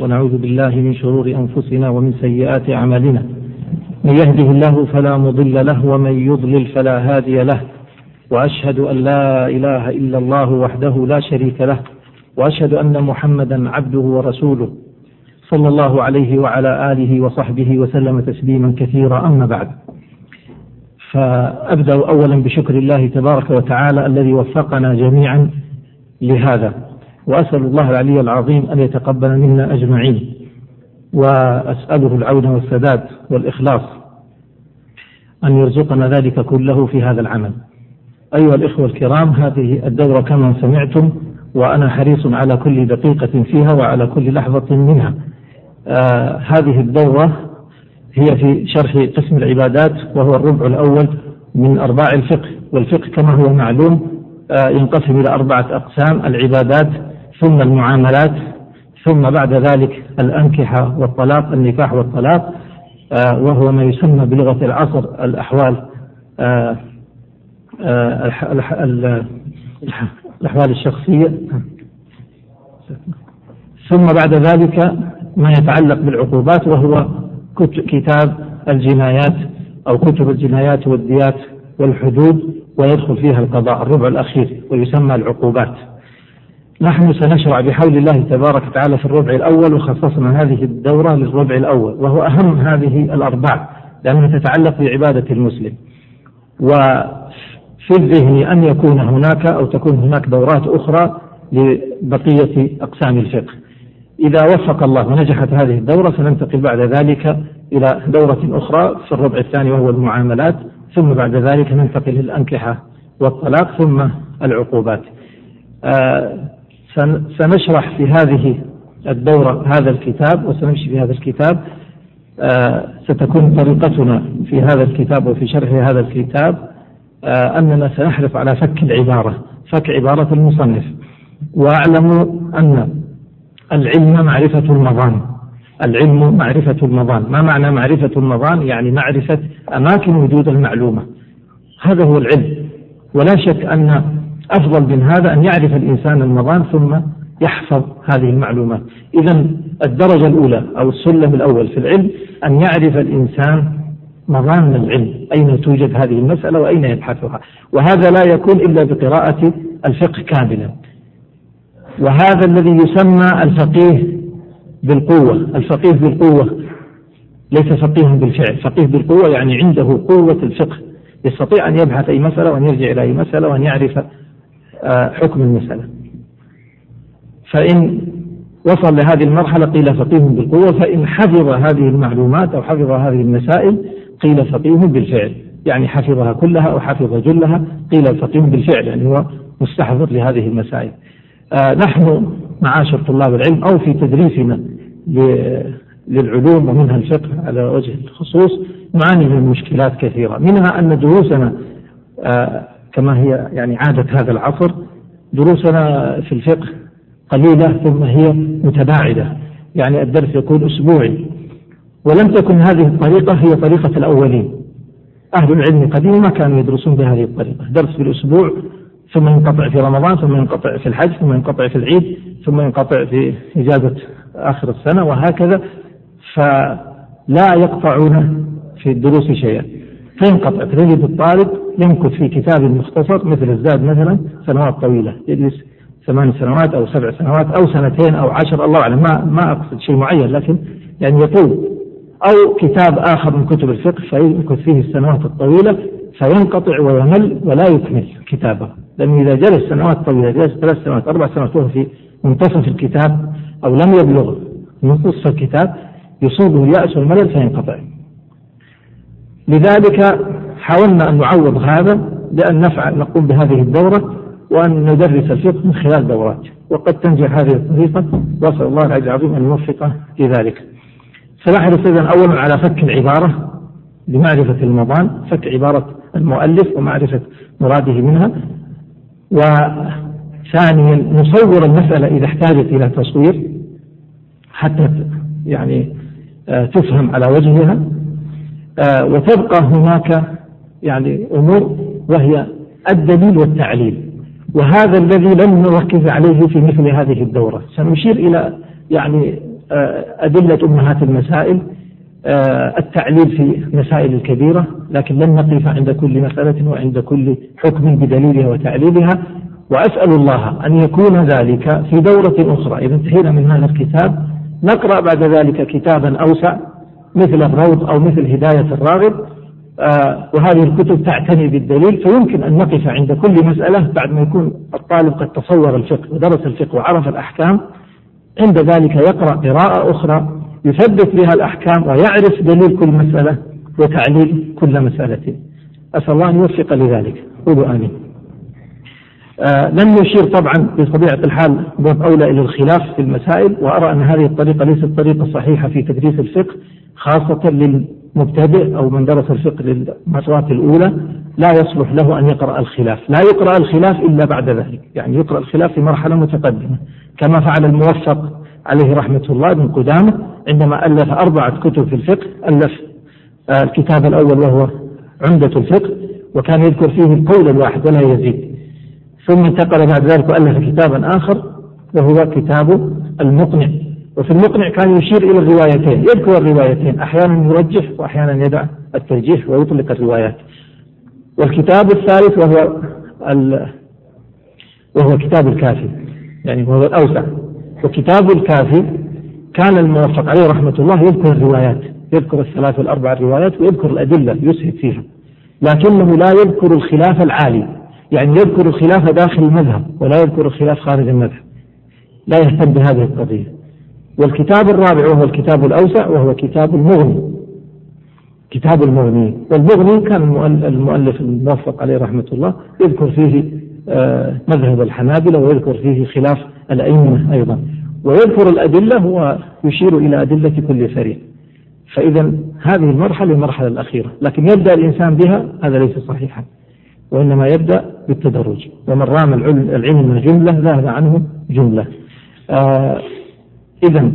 ونعوذ بالله من شرور أنفسنا ومن سيئات أعمالنا. من يهده الله فلا مضل له ومن يضلل فلا هادي له. وأشهد أن لا إله إلا الله وحده لا شريك له وأشهد أن محمدا عبده ورسوله. صلى الله عليه وعلى آله وصحبه وسلم تسليما كثيرا أما بعد. فأبدأ أولا بشكر الله تبارك وتعالى الذي وفقنا جميعا لهذا. وأسأل الله العلي العظيم أن يتقبل منا أجمعين وأسأله العون والسداد والإخلاص أن يرزقنا ذلك كله في هذا العمل. أيها الإخوة الكرام هذه الدورة كما سمعتم وأنا حريص على كل دقيقة فيها وعلى كل لحظة منها. آه هذه الدورة هي في شرح قسم العبادات وهو الربع الأول من أرباع الفقه والفقه كما هو معلوم آه ينقسم إلى أربعة أقسام العبادات ثم المعاملات ثم بعد ذلك الأنكحة والطلاق النكاح والطلاق آه وهو ما يسمى بلغة العصر الأحوال آه الأحوال الشخصية. ثم بعد ذلك ما يتعلق بالعقوبات وهو كتاب الجنايات أو كتب الجنايات والديات والحدود ويدخل فيها القضاء الربع الأخير ويسمى العقوبات. نحن سنشرع بحول الله تبارك وتعالى في الربع الأول وخصصنا هذه الدورة للربع الأول وهو أهم هذه الأربع لأنها تتعلق بعبادة المسلم. وفي الذهن أن يكون هناك أو تكون هناك دورات أخرى لبقية أقسام الفقه. إذا وفق الله ونجحت هذه الدورة سننتقل بعد ذلك إلى دورة أخرى في الربع الثاني وهو المعاملات ثم بعد ذلك ننتقل للأنكحة والطلاق ثم العقوبات. آه سنشرح في هذه الدورة هذا الكتاب وسنمشي في هذا الكتاب. آه ستكون طريقتنا في هذا الكتاب وفي شرح هذا الكتاب آه أننا سنحرص على فك العبارة فك عبارة المصنف. وأعلم أن العلم معرفة المظان. العلم معرفة المظان. ما معنى معرفة المظان؟ يعني معرفة أماكن وجود المعلومة. هذا هو العلم. ولا شك أن أفضل من هذا أن يعرف الإنسان المظان ثم يحفظ هذه المعلومات. إذا الدرجة الأولى أو السلم الأول في العلم أن يعرف الإنسان مظان العلم أين توجد هذه المسألة وأين يبحثها. وهذا لا يكون إلا بقراءة الفقه كاملا. وهذا الذي يسمى الفقيه بالقوة. الفقيه بالقوة ليس فقيها بالفعل. فقيه بالقوة يعني عنده قوة الفقه. يستطيع أن يبحث أي مسألة وأن يرجع إلى أي مسألة وأن يعرف حكم المسألة. فإن وصل لهذه المرحلة قيل فقيه بالقوة فإن حفظ هذه المعلومات أو حفظ هذه المسائل قيل فقيه بالفعل. يعني حفظها كلها أو حفظ جلها قيل فقيه بالفعل يعني هو مستحضر لهذه المسائل. آه نحن معاشر طلاب العلم أو في تدريسنا للعلوم ومنها الفقه على وجه الخصوص نعاني من مشكلات كثيرة. منها أن دروسنا آه كما هي يعني عادة هذا العصر دروسنا في الفقه قليلة ثم هي متباعدة. يعني الدرس يكون أسبوعي. ولم تكن هذه الطريقة هي طريقة الأولين. أهل العلم قديما كانوا يدرسون بهذه الطريقة. درس في الأسبوع ثم ينقطع في رمضان ثم ينقطع في الحج ثم ينقطع في العيد ثم ينقطع في إجازة آخر السنة وهكذا. فلا يقطعون في الدروس شيئا. فينقطع تجد الطالب يمكث في كتاب مختصر مثل الزاد مثلا سنوات طويلة يجلس ثمان سنوات أو سبع سنوات أو سنتين أو عشر الله أعلم ما ما أقصد شيء معين لكن يعني يطول. أو كتاب آخر من كتب الفقه فيمكث فيه السنوات الطويلة فينقطع ويمل ولا يكمل كتابه. لأنه إذا جلس سنوات طويلة جلس ثلاث سنوات أربع سنوات وهو في منتصف الكتاب أو لم يبلغ نصف الكتاب يصيبه اليأس والملل فينقطع. لذلك حاولنا أن نعوض هذا بأن نفعل نقوم بهذه الدورة وأن ندرس الفقه من خلال دورات. وقد تنجح هذه الطريقة وأسأل الله العلي العظيم أن يوفق في ذلك. سنحرص إذا أولا على فك العبارة لمعرفة المضان فك عبارة المؤلف ومعرفة مراده منها. وثانيا نصور المسألة إذا احتاجت إلى تصوير حتى يعني تفهم على وجهها. وتبقى هناك يعني أمور وهي الدليل والتعليل. وهذا الذي لم نركز عليه في مثل هذه الدورة. سنشير إلى يعني آه، أدلة أمهات المسائل آه، التعليل في مسائل الكبيرة لكن لن نقف عند كل مسألة وعند كل حكم بدليلها وتعليلها. وأسأل الله أن يكون ذلك في دورة أخرى. إذا انتهينا من هذا الكتاب. نقرأ بعد ذلك كتابا أوسع. مثل الروض أو مثل هداية الراغب آه وهذه الكتب تعتني بالدليل فيمكن أن نقف عند كل مسألة بعد ما يكون الطالب قد تصور الفقه ودرس الفقه وعرف الأحكام. عند ذلك يقرأ قراءة أخرى يثبت بها الأحكام ويعرف دليل كل مسألة وتعليل كل مسألة. أسأل الله أن يوفق لذلك. قولوا آمين. آه لن نشير طبعا بطبيعة الحال باب أولى إلى الخلاف في المسائل وأرى أن هذه الطريقة ليست طريقة صحيحة في تدريس الفقه خاصة للمبتدئ أو من درس الفقه للمرات الأولى لا يصلح له أن يقرأ الخلاف. لا يقرأ الخلاف إلا بعد ذلك. يعني يقرأ الخلاف في مرحلة متقدمة. كما فعل الموفق عليه رحمة الله بن قدامة عندما ألف أربعة كتب في الفقه ألف آه، الكتاب الأول وهو عمدة الفقه وكان يذكر فيه القول الواحد ولا يزيد. ثم انتقل بعد ذلك وألف كتابا آخر وهو كتاب المقنع. وفي المقنع كان يشير إلى الروايتين يذكر الروايتين أحيانا يرجح وأحيانا يدع الترجيح ويطلق الروايات. والكتاب الثالث وهو وهو كتاب الكافي يعني وهو الأوسع. وكتاب الكافي كان الموفق عليه رحمة الله يذكر الروايات يذكر الثلاث والأربع الروايات ويذكر الأدلة يسهد فيها. لكنه لا يذكر الخلاف العالي. يعني يذكر الخلاف داخل المذهب ولا يذكر الخلاف خارج المذهب. لا يهتم بهذه القضية. والكتاب الرابع وهو الكتاب الأوسع وهو كتاب المغني. كتاب المغني. والمغني كان المؤلف الموفق عليه رحمة الله يذكر فيه آه، مذهب الحنابلة ويذكر فيه خلاف الأئمة أيضا. ويذكر الأدلة ويشير إلى أدلة كل فريق. فإذا هذه المرحلة المرحلة الأخيرة. لكن يبدأ الإنسان بها هذا ليس صحيحا. وإنما يبدأ بالتدرج. ومن رام العلم جملة ذهب عنه جملة. آه إذا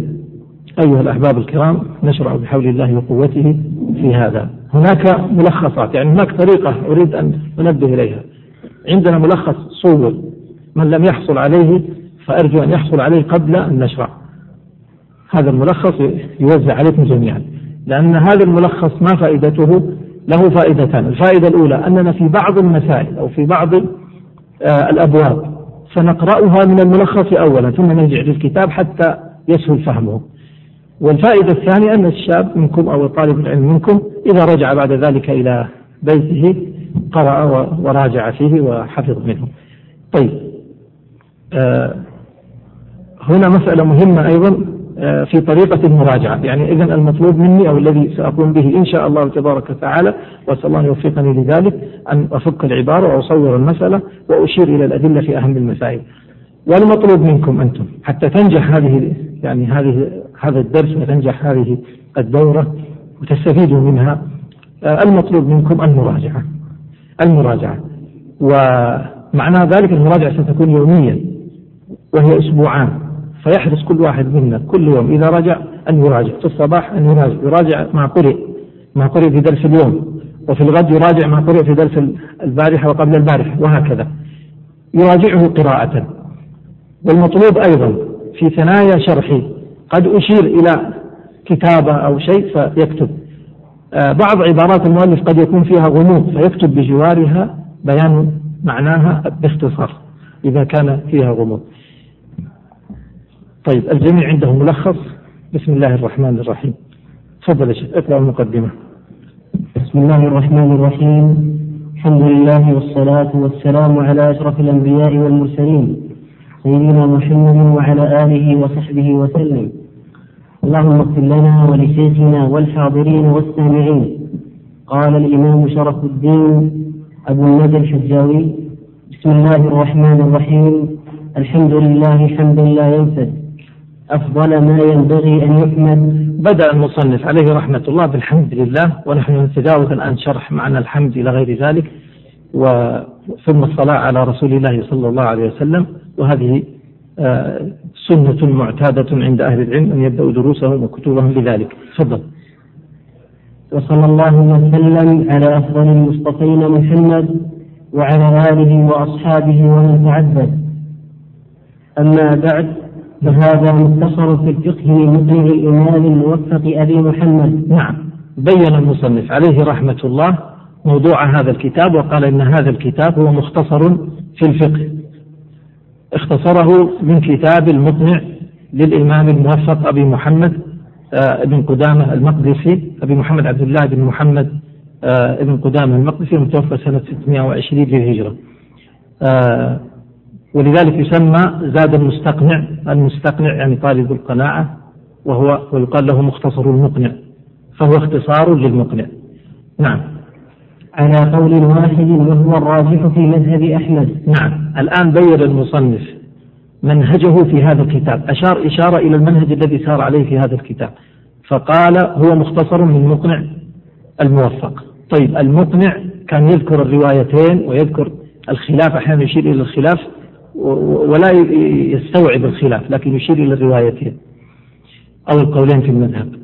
أيها الأحباب الكرام نشرع بحول الله وقوته في هذا. هناك ملخصات يعني هناك طريقة أريد أن أنبه إليها. عندنا ملخص صور. من لم يحصل عليه فأرجو أن يحصل عليه قبل أن نشرع. هذا الملخص يوزع عليكم جميعا. لأن هذا الملخص ما فائدته؟ له فائدتان. الفائدة الأولى أننا في بعض المسائل أو في بعض آه، الأبواب سنقرأها من الملخص أولا ثم نرجع للكتاب حتى يسهل فهمه. والفائدة الثانية أن الشاب منكم أو طالب العلم منكم إذا رجع بعد ذلك إلى بيته قرأ وراجع فيه وحفظ منه. طيب آه هنا مسألة مهمة أيضا. في طريقة المراجعة. يعني إذا المطلوب مني أو الذي سأقوم به إن شاء الله تبارك وتعالى وأسأل الله أن يوفقني لذلك أن أفك العبارة وأصور المسألة وأشير إلى الأدلة في أهم المسائل. والمطلوب منكم أنتم حتى تنجح هذه يعني هذه هذا الدرس وتنجح هذه الدورة وتستفيدوا منها آه المطلوب منكم المراجعة. المراجعة. ومعنى ذلك المراجعة ستكون يوميا وهي أسبوعان فيحرص كل واحد منا كل يوم إذا رجع أن يراجع في الصباح أن يراجع يراجع ما قرئ ما قرئ في درس اليوم وفي الغد يراجع ما قرئ في درس البارحة وقبل البارحة وهكذا. يراجعه قراءة. والمطلوب أيضا في ثنايا شرحي قد أشير إلى كتابة أو شيء فيكتب. آه، بعض عبارات المؤلف قد يكون فيها غموض فيكتب بجوارها بيان معناها باختصار إذا كان فيها غموض. طيب الجميع عنده ملخص. بسم الله الرحمن الرحيم. تفضل يا اقرأ المقدمة. بسم الله الرحمن الرحيم. الحمد لله والصلاة والسلام على أشرف الأنبياء والمرسلين سيدنا محمد وعلى آله وصحبه وسلم. اللهم اغفر لنا ولشيخنا والحاضرين والسامعين. قال الإمام شرف الدين أبو النجى الحجاوي بسم الله الرحمن الرحيم. الحمد لله حمدا لا ينفد. أفضل ما ينبغي أن يحمد. بدأ المصنف عليه رحمة الله بالحمد لله ونحن نتجاوز الآن شرح معنى الحمد إلى غير ذلك ثم الصلاة على رسول الله صلى الله عليه وسلم وهذه آه، سنة معتادة عند أهل العلم أن يبدأوا دروسهم وكتبهم بذلك. تفضل. وصلى الله وسلم على أفضل المصطفين محمد وعلى آله وأصحابه ومن تعبد أما بعد فهذا مختصر في الفقه من مقنع الإمام الموفق أبي محمد. نعم. بين المصنف عليه رحمة الله موضوع هذا الكتاب وقال إن هذا الكتاب هو مختصر في الفقه. اختصره من كتاب المقنع للإمام الموفق أبي محمد آه، ابن قدامة المقدسي أبي محمد عبد الله بن محمد آه، ابن قدامة المقدسي المتوفى سنة 620 للهجرة. آه، ولذلك يسمى زاد المستقنع المستقنع يعني طالب القناعة وهو ويقال له مختصر المقنع فهو اختصار للمقنع. نعم. على قول واحد وهو الراجح في مذهب أحمد. نعم. الآن بين المصنف منهجه في هذا الكتاب أشار إشارة إلى المنهج الذي سار عليه في هذا الكتاب فقال هو مختصر من مقنع الموفق. طيب المقنع كان يذكر الروايتين ويذكر الخلاف أحيانا يشير إلى الخلاف ولا يستوعب الخلاف لكن يشير إلى الروايتين أو القولين في المذهب.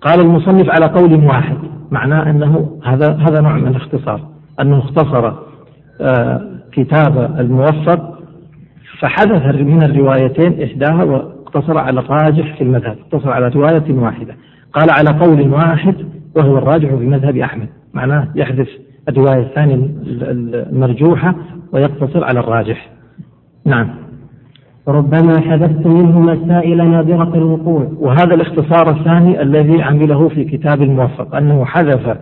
قال المصنف على قول واحد معناه أنه هذا هذا نوع من الاختصار. أنه اختصر آه، كتاب الموفق فحذف من الروايتين إحداها واقتصر على الراجح في المذهب اقتصر على رواية واحدة. قال على قول واحد وهو الراجح في مذهب أحمد معناه يحذف الرواية الثانية المرجوحة ويقتصر على الراجح. نعم. ربما حذفت منه مسائل نادرة الوقوع. وهذا الاختصار الثاني الذي عمله في كتاب الموفق أنه حذف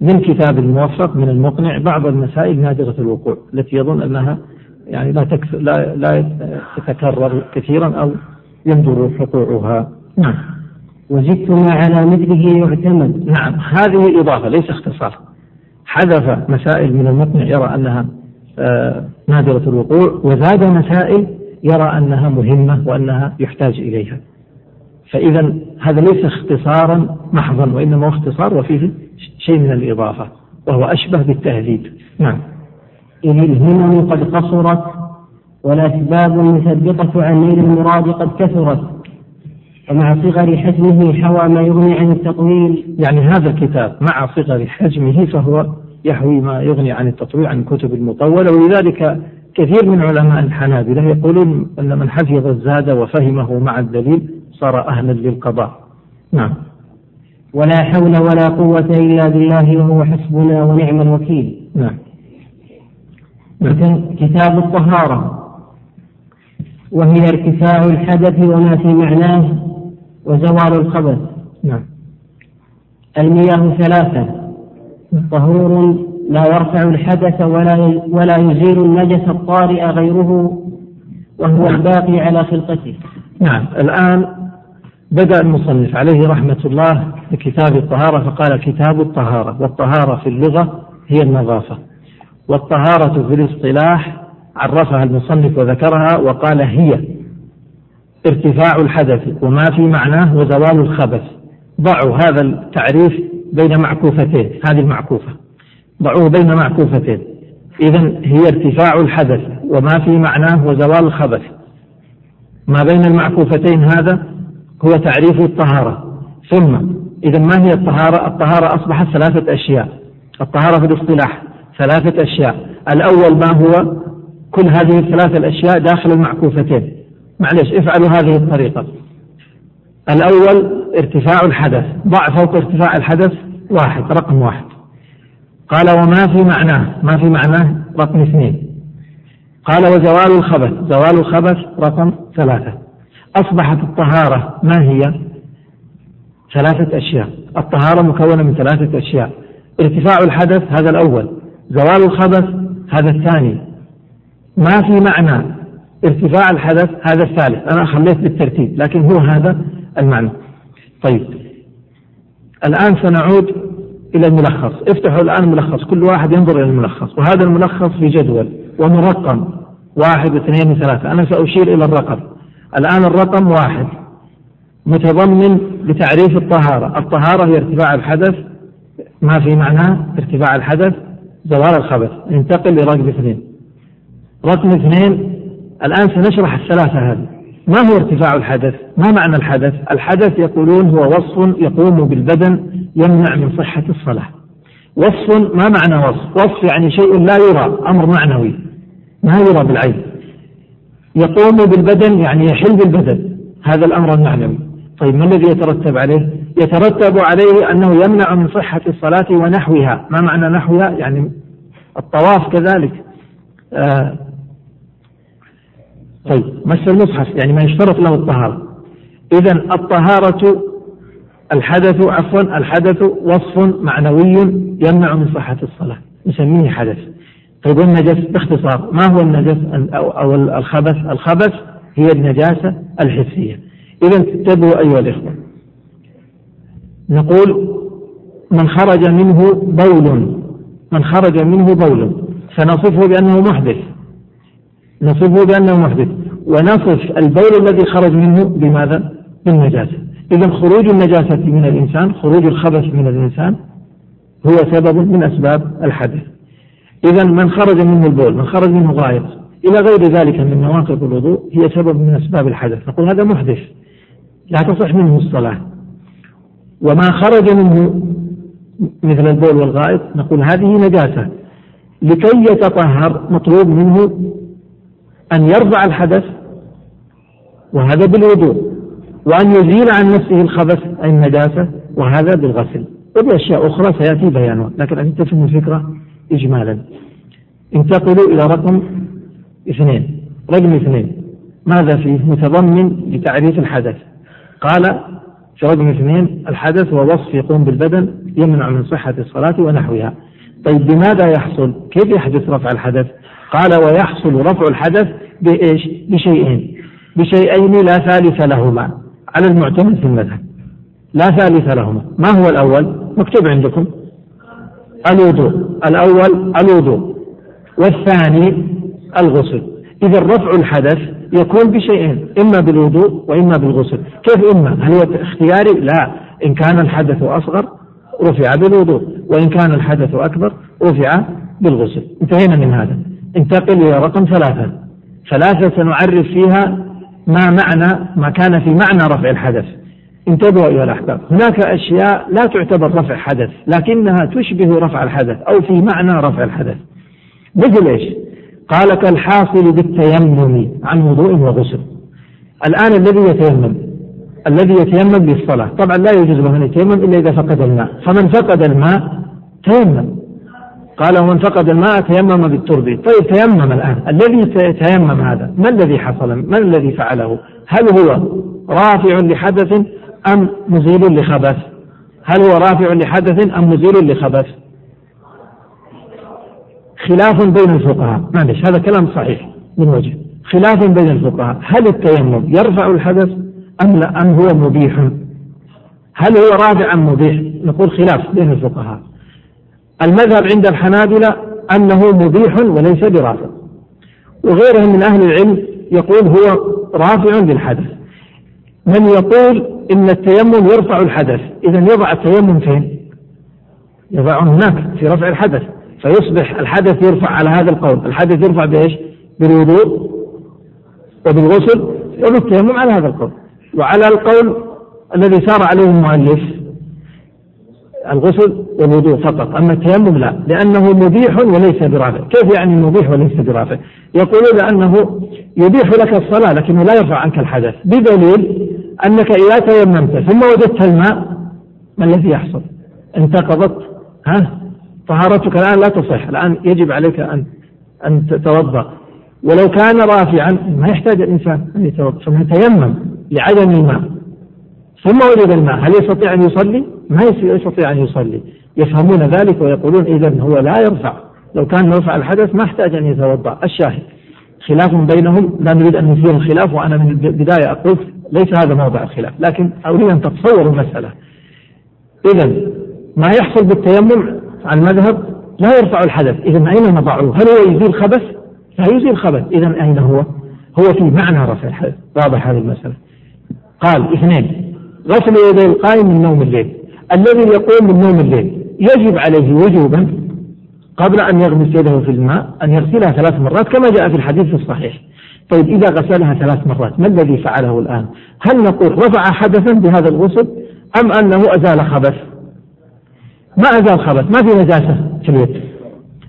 من كتاب الموفق من المقنع بعض المسائل نادرة الوقوع التي يظن أنها يعني لا, لا, لا تتكرر كثيرا أو يندر وقوعها نعم. وجدت ما على مثله يعتمد. نعم. هذه إضافة ليس اختصار. حذف مسائل من المقنع يرى أنها آه، نادرة الوقوع وزاد مسائل يرى أنها مهمة وأنها يحتاج إليها. فإذا هذا ليس اختصارا محضا وإنما هو اختصار وفيه شيء من الإضافة وهو أشبه بالتهذيب. نعم. إذ الهمم قد قصرت والأسباب المثبطة عن نيل المراد قد كثرت. ومع صغر حجمه حوى ما يغني عن التطويل. يعني هذا الكتاب مع صغر حجمه فهو يحوي ما يغني عن التطويل عن الكتب المطولة ولذلك كثير من علماء الحنابلة يقولون أن من حفظ الزاد وفهمه مع الدليل صار أهلا للقضاء. نعم. ولا حول ولا قوة إلا بالله وهو حسبنا ونعم الوكيل. نعم. كتاب الطهارة وهي ارتفاع الحدث وما في معناه. وزوال الخبث نعم. المياه ثلاثة. طهور لا يرفع الحدث ولا ولا يزيل النجس الطارئ غيره وهو الباقي على خلقته. نعم. الآن بدأ المصنف عليه رحمة الله بكتاب الطهارة فقال كتاب الطهارة والطهارة في اللغة هي النظافة. والطهارة في الاصطلاح عرفها المصنف وذكرها وقال هي. ارتفاع الحدث وما في معناه وزوال الخبث. ضعوا هذا التعريف بين معكوفتين هذه المعكوفة. ضعوه بين معكوفتين. إذا هي ارتفاع الحدث وما في معناه وزوال الخبث. ما بين المعكوفتين هذا هو تعريف الطهارة. ثم إذا ما هي الطهارة؟ الطهارة أصبحت ثلاثة أشياء. الطهارة في الاصطلاح ثلاثة أشياء. الأول ما هو؟ كل هذه الثلاثة الأشياء داخل المعكوفتين. معلش افعلوا هذه الطريقة. الأول ارتفاع الحدث. ضع فوق ارتفاع الحدث واحد رقم واحد. قال وما في معناه؟ ما في معناه؟ رقم اثنين. قال وزوال الخبث. زوال الخبث رقم ثلاثة. أصبحت الطهارة ما هي؟ ثلاثة أشياء. الطهارة مكونة من ثلاثة أشياء. ارتفاع الحدث هذا الأول. زوال الخبث هذا الثاني. ما في معنى؟ ارتفاع الحدث هذا الثالث. أنا خليت بالترتيب لكن هو هذا المعنى. طيب. الآن سنعود إلى الملخص. افتحوا الآن الملخص. كل واحد ينظر إلى الملخص. وهذا الملخص في جدول ومرقم. واحد اثنين ثلاثة. أنا سأشير إلى الرقم. الآن الرقم واحد. متضمن لتعريف الطهارة. الطهارة هي ارتفاع الحدث. ما في معناه ارتفاع الحدث؟ زوال الخبث. ننتقل لرقم اثنين. رقم اثنين الآن سنشرح الثلاثة هذه. ما هو ارتفاع الحدث؟ ما معنى الحدث؟ الحدث يقولون هو وصف يقوم بالبدن يمنع من صحة الصلاة. وصف ما معنى وصف؟ وصف يعني شيء لا يرى أمر معنوي. ما يرى بالعين. يقوم بالبدن يعني يحل بالبدن. هذا الأمر المعنوي. طيب ما الذي يترتب عليه؟ يترتب عليه أنه يمنع من صحة الصلاة ونحوها. ما معنى نحوها؟ يعني الطواف كذلك. آه طيب مس المصحف يعني ما يشترط له الطهارة. إذا الطهارة الحدث عفوا الحدث وصف معنوي يمنع من صحة الصلاة. نسميه حدث. طيب النجس باختصار ما هو النجس؟ أو الخبث؟ الخبث هي النجاسة الحسية. إذا انتبهوا أيها الإخوة. نقول من خرج منه بول. من خرج منه بول. فنصفه بأنه محدث. نصفه بأنه محدث. ونصف البول الذي خرج منه بماذا؟ بالنجاسة إذا خروج النجاسة من الإنسان خروج الخبث من الإنسان هو سبب من أسباب الحدث. إذا من خرج منه البول من خرج منه غائط إلى غير ذلك من نواقض الوضوء هي سبب من أسباب الحدث. نقول هذا محدث. لا تصح منه الصلاة. وما خرج منه مثل البول والغائط نقول هذه نجاسة. لكي يتطهر مطلوب منه أن يرفع الحدث وهذا بالوضوء وأن يزيل عن نفسه الخبث أي النجاسة وهذا بالغسل. وبأشياء أخرى سيأتي بيانها لكن أن تفهم الفكرة إجمالا. انتقلوا إلى رقم اثنين. رقم اثنين. ماذا فيه؟ متضمن لتعريف الحدث. قال في رقم اثنين الحدث هو وصف يقوم بالبدن يمنع من صحة الصلاة ونحوها. طيب بماذا يحصل؟ كيف يحدث رفع الحدث؟ قال ويحصل رفع الحدث بإيش؟ بشيئين. بشيئين لا ثالث لهما على المعتمد في المذهب. لا ثالث لهما. ما هو الأول؟ مكتوب عندكم. الوضوء. الأول الوضوء. والثاني الغسل. إذا رفع الحدث يكون بشيئين. إما بالوضوء وإما بالغسل. كيف إما؟ هل هو اختياري؟ لا. إن كان الحدث أصغر رفع بالوضوء. وإن كان الحدث أكبر رفع بالغسل. انتهينا من هذا. انتقل إلى رقم ثلاثة. ثلاثة سنعرف فيها ما معنى ما كان في معنى رفع الحدث. انتبهوا أيها الأحباب. هناك أشياء لا تعتبر رفع حدث لكنها تشبه رفع الحدث أو في معنى رفع الحدث. مثل إيش؟ قال كالحاصل بالتيمم عن وضوء وغسل. الآن الذي يتيمم الذي يتيمم للصلاة. طبعا لا يجوز له أن يتيمم إلا إذا فقد الماء. فمن فقد الماء تيمم. قال ومن فقد الماء تيمم بالترب. طيب تيمم الآن. الذي تيمم هذا ما الذي حصل؟ ما الذي فعله؟ هل هو رافع لحدث أم مزيل لخبث؟ هل هو رافع لحدث أم مزيل لخبث؟ خلاف بين الفقهاء. معلش هذا كلام صحيح من وجه. خلاف بين الفقهاء. هل التيمم يرفع الحدث أم لا؟ أم هو مبيح؟ هل هو رافع أم مبيح؟ نقول خلاف بين الفقهاء. المذهب عند الحنابلة أنه مبيح وليس برافع. وغيرهم من أهل العلم يقول هو رافع للحدث. من يقول إن التيمم يرفع الحدث إذا يضع التيمم فين؟ يضع هناك في رفع الحدث فيصبح الحدث يرفع على هذا القول. الحدث يرفع بإيش؟ بالوضوء وبالغسل وبالتيمم على هذا القول. وعلى القول الذي سار عليه المؤلف الغسل والوضوء فقط. أما التيمم لا لأنه مبيح وليس برافع. كيف يعني مبيح وليس برافع؟ يقولون أنه يبيح لك الصلاة لكنه لا يرفع عنك الحدث بدليل أنك إذا تيممت ثم وجدت الماء ما الذي يحصل؟ انتقضت. ها؟ طهارتك الآن لا تصح. الآن يجب عليك أن أن تتوضأ. ولو كان رافعا ما يحتاج الإنسان أن يتوضأ ثم تيمم لعدم الماء. ثم وجد الماء. هل يستطيع أن يصلي؟ ما يستطيع أن يصلي. يفهمون ذلك ويقولون إذا هو لا يرفع. لو كان يرفع الحدث ما احتاج أن يتوضأ. الشاهد. خلاف بينهم. لا نريد أن نثير الخلاف وأنا من البداية أقول ليس هذا موضع الخلاف. لكن أريد أن تتصوروا المسألة. إذا ما يحصل بالتيمم على المذهب؟ لا يرفع الحدث. إذا أين نضعه؟ هل هو يزيل خبث؟ لا يزيل خبث. إذا أين هو؟ هو في معنى رفع الحدث واضح هذه المسألة. قال اثنين. غسل يدي القائم من نوم الليل. الذي يقوم من نوم الليل يجب عليه وجوبا قبل أن يغمس يده في الماء أن يغسلها ثلاث مرات كما جاء في الحديث الصحيح. طيب إذا غسلها ثلاث مرات ما الذي فعله الآن؟ هل نقول رفع حدثا بهذا الغسل أم أنه أزال خبث؟ ما أزال خبث ما في نجاسة في اليد.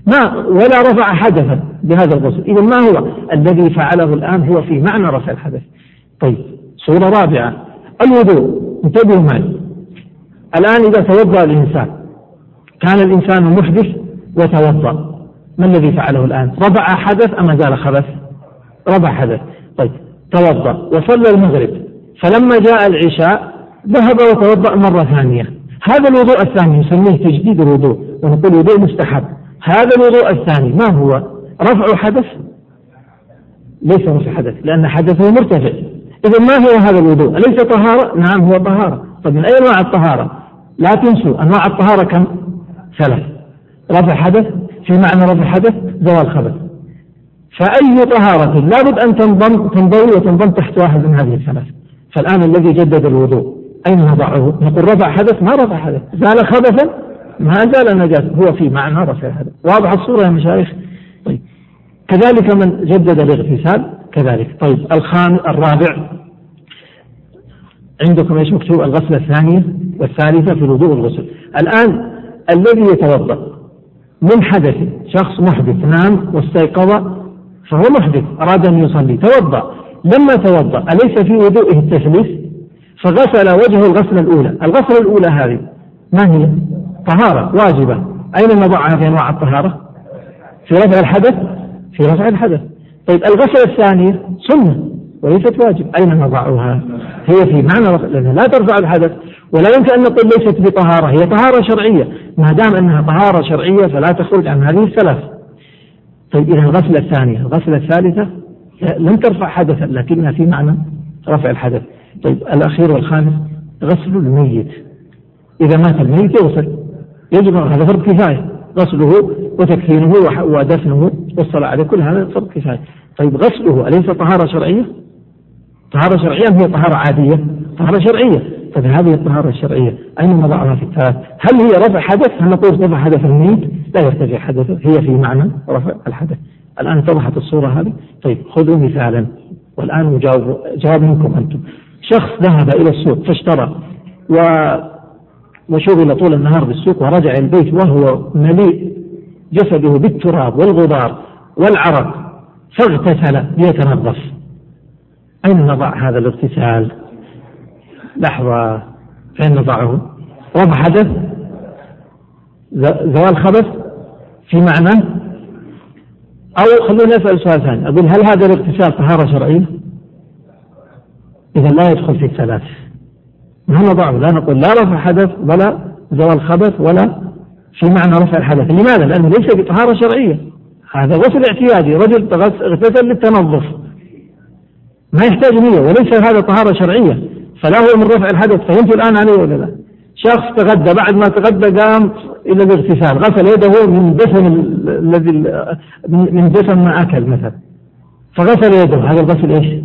ما ولا رفع حدثا بهذا الغسل. إذا ما هو؟ الذي فعله الآن هو في معنى رفع الحدث. طيب صورة رابعة. الوضوء. انتبهوا معي. الآن إذا توضأ الإنسان كان الإنسان محدث وتوضأ. ما الذي فعله الآن؟ رفع حدث أم زال خبث؟ رفع حدث. طيب توضأ وصلى المغرب. فلما جاء العشاء ذهب وتوضأ مرة ثانية. هذا الوضوء الثاني نسميه تجديد الوضوء. ونقول وضوء مستحب. هذا الوضوء الثاني ما هو؟ رفع حدث؟ ليس رفع حدث لأن حدثه مرتفع. إذا ما هو هذا الوضوء؟ أليس طهارة؟ نعم هو طهارة. طيب من أي أنواع الطهارة؟ لا تنسوا أنواع الطهارة كم؟ ثلاث. رفع حدث في معنى رفع حدث زوال خبث. فأي طهارة؟ لابد أن تنضم تنضوي وتنضم تحت واحد من هذه الثلاث. فالآن الذي جدد الوضوء أين نضعه؟ نقول رفع حدث؟ ما رفع حدث. زال خبثا؟ ما زال نجاسة هو في معنى رفع الحدث واضح الصورة يا مشايخ؟ طيب. كذلك من جدد الاغتسال كذلك. طيب الخام الرابع. عندكم إيش مكتوب؟ الغسلة الثانية والثالثة في الوضوء والغسل. الآن الذي يتوضأ من حدث شخص محدث نام واستيقظ فهو محدث أراد أن يصلي توضأ. لما توضأ أليس في وضوئه التثليث فغسل وجهه الغسلة الأولى. الغسلة الأولى هذه ما هي؟ طهارة واجبة. أين نضعها في أنواع الطهارة؟ في رفع الحدث؟ في رفع الحدث. طيب الغسلة الثانية سنة وليست واجب. أين نضعها؟ هي في معنى لأنها لا ترفع الحدث ولا يمكن أن نقول ليست بطهارة هي طهارة شرعية. ما دام أنها طهارة شرعية فلا تخرج عن هذه الثلاث. طيب إذا الغسلة الثانية الغسلة الثالثة لم ترفع حدثا لكنها في معنى رفع الحدث. طيب الأخير والخامس غسل الميت. إذا مات الميت يغسل يجب هذا فرض كفاية. غسله وتكفينه ودفنه والصلاة عليه كل هذا فرض كفاية طيب غسله أليس طهارة شرعية؟ طهارة شرعية هي طهارة عادية؟ طهارة شرعية طيب هذه الطهارة الشرعية أين نضعها في الثلاث؟ هل هي رفع حدث؟ هل نقول رفع حدث الميت؟ لا يرتفع حدثه هي في معنى رفع الحدث الآن اتضحت الصورة هذه طيب خذوا مثالا والآن جواب منكم أنتم شخص ذهب إلى السوق فاشترى و وشغل طول النهار بالسوق ورجع البيت وهو مليء جسده بالتراب والغبار والعرق فاغتسل ليتنظف أين نضع هذا الاغتسال؟ لحظة فين نضعه؟ رفع حدث؟ زوال خبث؟ في معنى؟ أو خلونا نسأل سؤال ثاني أقول هل هذا الاغتسال طهارة شرعية؟ إذا لا يدخل في الثلاث. ما نضعه لا نقول لا رفع حدث ولا زوال خبث ولا في معنى رفع الحدث لماذا؟ لأنه ليس بطهارة شرعية هذا غسل اعتيادي رجل اغتسل للتنظف ما يحتاج نية وليس هذا طهارة شرعية فلا هو من رفع الحدث فهمت الآن عليه ولا لا؟ شخص تغدى بعد ما تغدى قام إلى الاغتسال غسل يده من دسم الذي من دسم ما أكل مثلا فغسل يده هذا الغسل إيش؟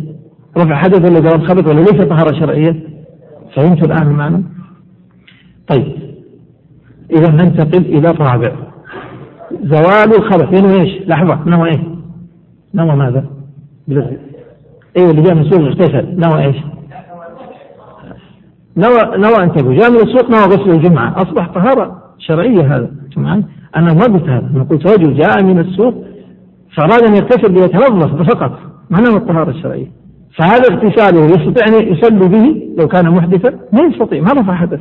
رفع حدث ولا زوال خبث ولا ليس طهارة شرعية؟ فهمت الآن المعنى؟ طيب إذا ننتقل إلى الرابع زوال الخبث ينوي إيش؟ لحظة نوى إيش؟ نوى ماذا؟ أيوه اللي جاء من سوق اغتسل نوى إيش؟ نوى نوى انتبهوا جاء من السوق نوى غسل الجمعة أصبح طهارة شرعية هذا معي؟ أنا ما قلت هذا أنا قلت رجل جاء من السوق فأراد أن يغتسل ليتنظف فقط ما نوى الطهارة الشرعية فهذا اغتساله يستطيع أن يصلي به لو كان محدثا؟ ما يستطيع ما رفع حدث.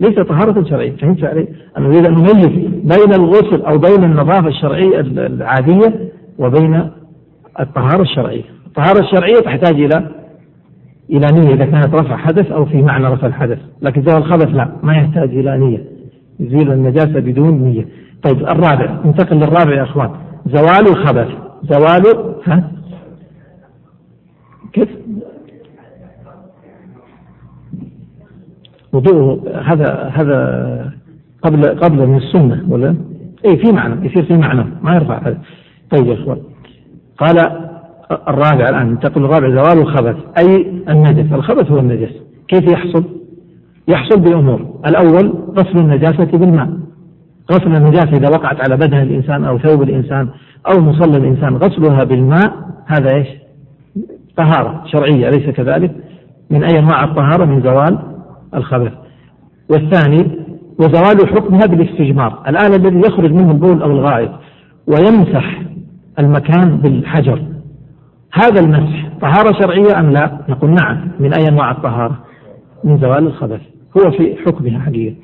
ليس طهارة شرعية فهمت علي؟ أنا أريد أن نميز بين الغسل أو بين النظافة الشرعية العادية وبين الطهارة الشرعية. الطهارة الشرعية تحتاج إلى إلى نية إذا كانت رفع حدث أو في معنى رفع الحدث. لكن زوال الخبث لا ما يحتاج إلى نية. يزيل النجاسة بدون نية. طيب الرابع ننتقل للرابع يا أخوان. زوال الخبث. زوال ها كيف وضوءه هذا هذا قبل قبل من السنة ولا؟ اي في معنى يصير في معنى ما يرفع هذا طيب يا إخوان قال الرابع الآن ننتقل الرابع زوال الخبث أي النجس الخبث هو النجس كيف يحصل؟ يحصل بأمور الأول غسل النجاسة بالماء غسل النجاسة إذا وقعت على بدن الإنسان أو ثوب الإنسان أو مصلى الإنسان غسلها بالماء هذا إيش؟ طهارة شرعية أليس كذلك؟ من أي أنواع الطهارة من زوال الخبث والثاني وزوال حكمها بالاستجمار. الآن الذي يخرج منه البول أو الغائط ويمسح المكان بالحجر. هذا المسح طهارة شرعية أم لا؟ نقول نعم. من أي أنواع الطهارة؟ من زوال الخبث. هو في حكمها حقيقة.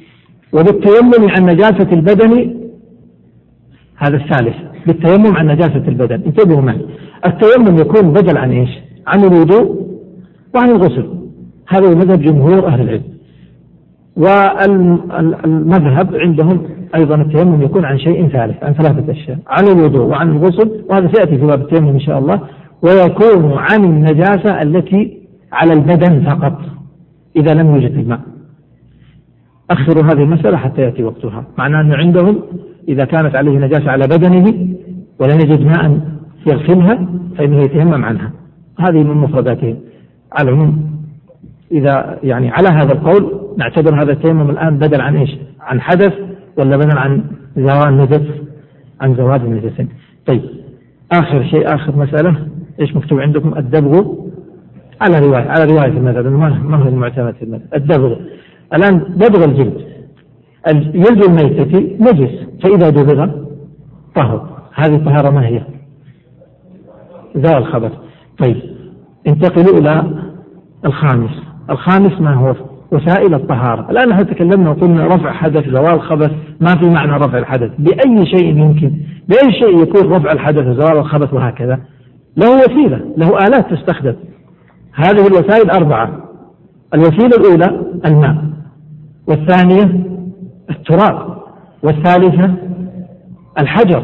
وبالتيمم عن نجاسة البدن هذا الثالث. بالتيمم عن نجاسة البدن. انتبهوا معي. التيمم يكون بدل عن إيش؟ عن الوضوء وعن الغسل. هذا هو مذهب جمهور أهل العلم. والمذهب عندهم أيضا التيمم يكون عن شيء ثالث عن ثلاثة أشياء عن الوضوء وعن الغسل وهذا سيأتي في باب التيمم إن شاء الله ويكون عن النجاسة التي على البدن فقط إذا لم يوجد الماء. أخروا هذه المسألة حتى يأتي وقتها. معناه أنه عندهم إذا كانت عليه نجاسة على بدنه ولم يجد ماء يغسلها فإنه يتيمم عنها. هذه من مفرداتهم. على العموم إذا يعني على هذا القول نعتبر هذا التيمم الآن بدل عن إيش؟ عن حدث ولا بدل عن زوال نجس عن زوال النجسين طيب آخر شيء آخر مسألة. إيش مكتوب عندكم؟ الدبغ. على رواية على رواية المذهب ما هو المعتمد في المذهب. الدبغ. الآن دبغ الجلد. الجلد الميتة نجس فإذا دبغ طهر. هذه الطهارة ما هي؟ زال الخبر. طيب انتقلوا إلى الخامس. الخامس ما هو وسائل الطهارة. الآن إحنا تكلمنا وقلنا رفع حدث زوال خبث ما في معنى رفع الحدث. بأي شيء يمكن بأي شيء يكون رفع الحدث وزوال الخبث وهكذا. له وسيلة له آلات تستخدم. هذه الوسائل أربعة. الوسيلة الأولى الماء. والثانية التراب. والثالثة الحجر.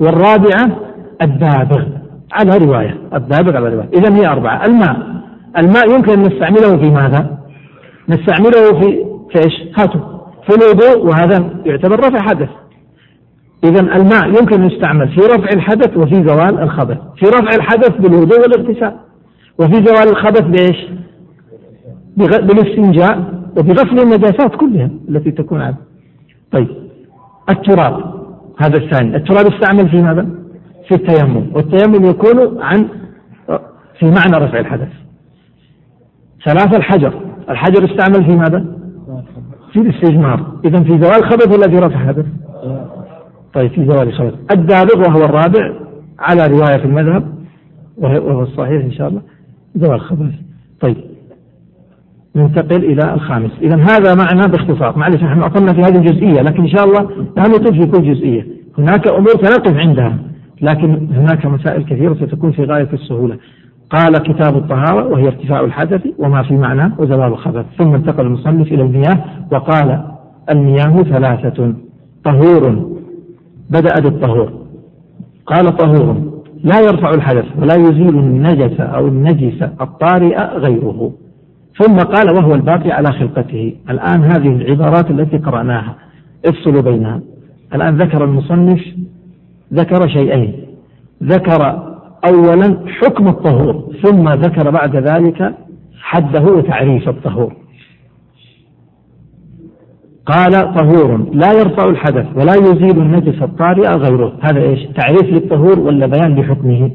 والرابعة الدابغ. على رواية الدابغ على رواية. إذا هي أربعة. الماء. الماء يمكن أن نستعمله في ماذا؟ نستعمله في في إيش؟ هاتوا في الوضوء وهذا يعتبر رفع حدث. إذا الماء يمكن أن يستعمل في رفع الحدث وفي زوال الخبث. في رفع الحدث بالوضوء والاغتسال. وفي زوال الخبث بإيش؟ بالاستنجاء. وبغسل النجاسات كلها التي تكون عنه طيب. التراب. هذا الثاني. التراب يستعمل في ماذا؟ في التيمم. والتيمم يكون عن في معنى رفع الحدث. ثلاثة الحجر. الحجر يستعمل في ماذا؟ في الاستجمار. إذا في زوال خبث ولا في رفع حدث طيب في زوال خبث الدابغ وهو الرابع على رواية في المذهب وهو الصحيح إن شاء الله. زوال خبث طيب ننتقل إلى الخامس. إذا هذا معنى باختصار. معلش نحن أطلنا في هذه الجزئية لكن إن شاء الله لا نطيل في كل جزئية. هناك أمور سنقف عندها لكن هناك مسائل كثيرة ستكون في غاية السهولة. قال كتاب الطهارة وهي ارتفاع الحدث وما في معناه وزوال الخبث ثم انتقل المصنف إلى المياه وقال المياه ثلاثة. طهور. بدأ بالطهور. قال طهور. لا يرفع الحدث ولا يزيل النجس أو النجس الطارئ غيره. ثم قال وهو الباقي على خلقته. الآن هذه العبارات التي قرأناها. افصلوا بينها. الآن ذكر المصنف ذكر شيئين. ذكر أولا حكم الطهور ثم ذكر بعد ذلك حده وتعريف الطهور. قال طهور لا يرفع الحدث ولا يزيل النجس الطارئ غيره. هذا إيش؟ تعريف للطهور ولا بيان لحكمه؟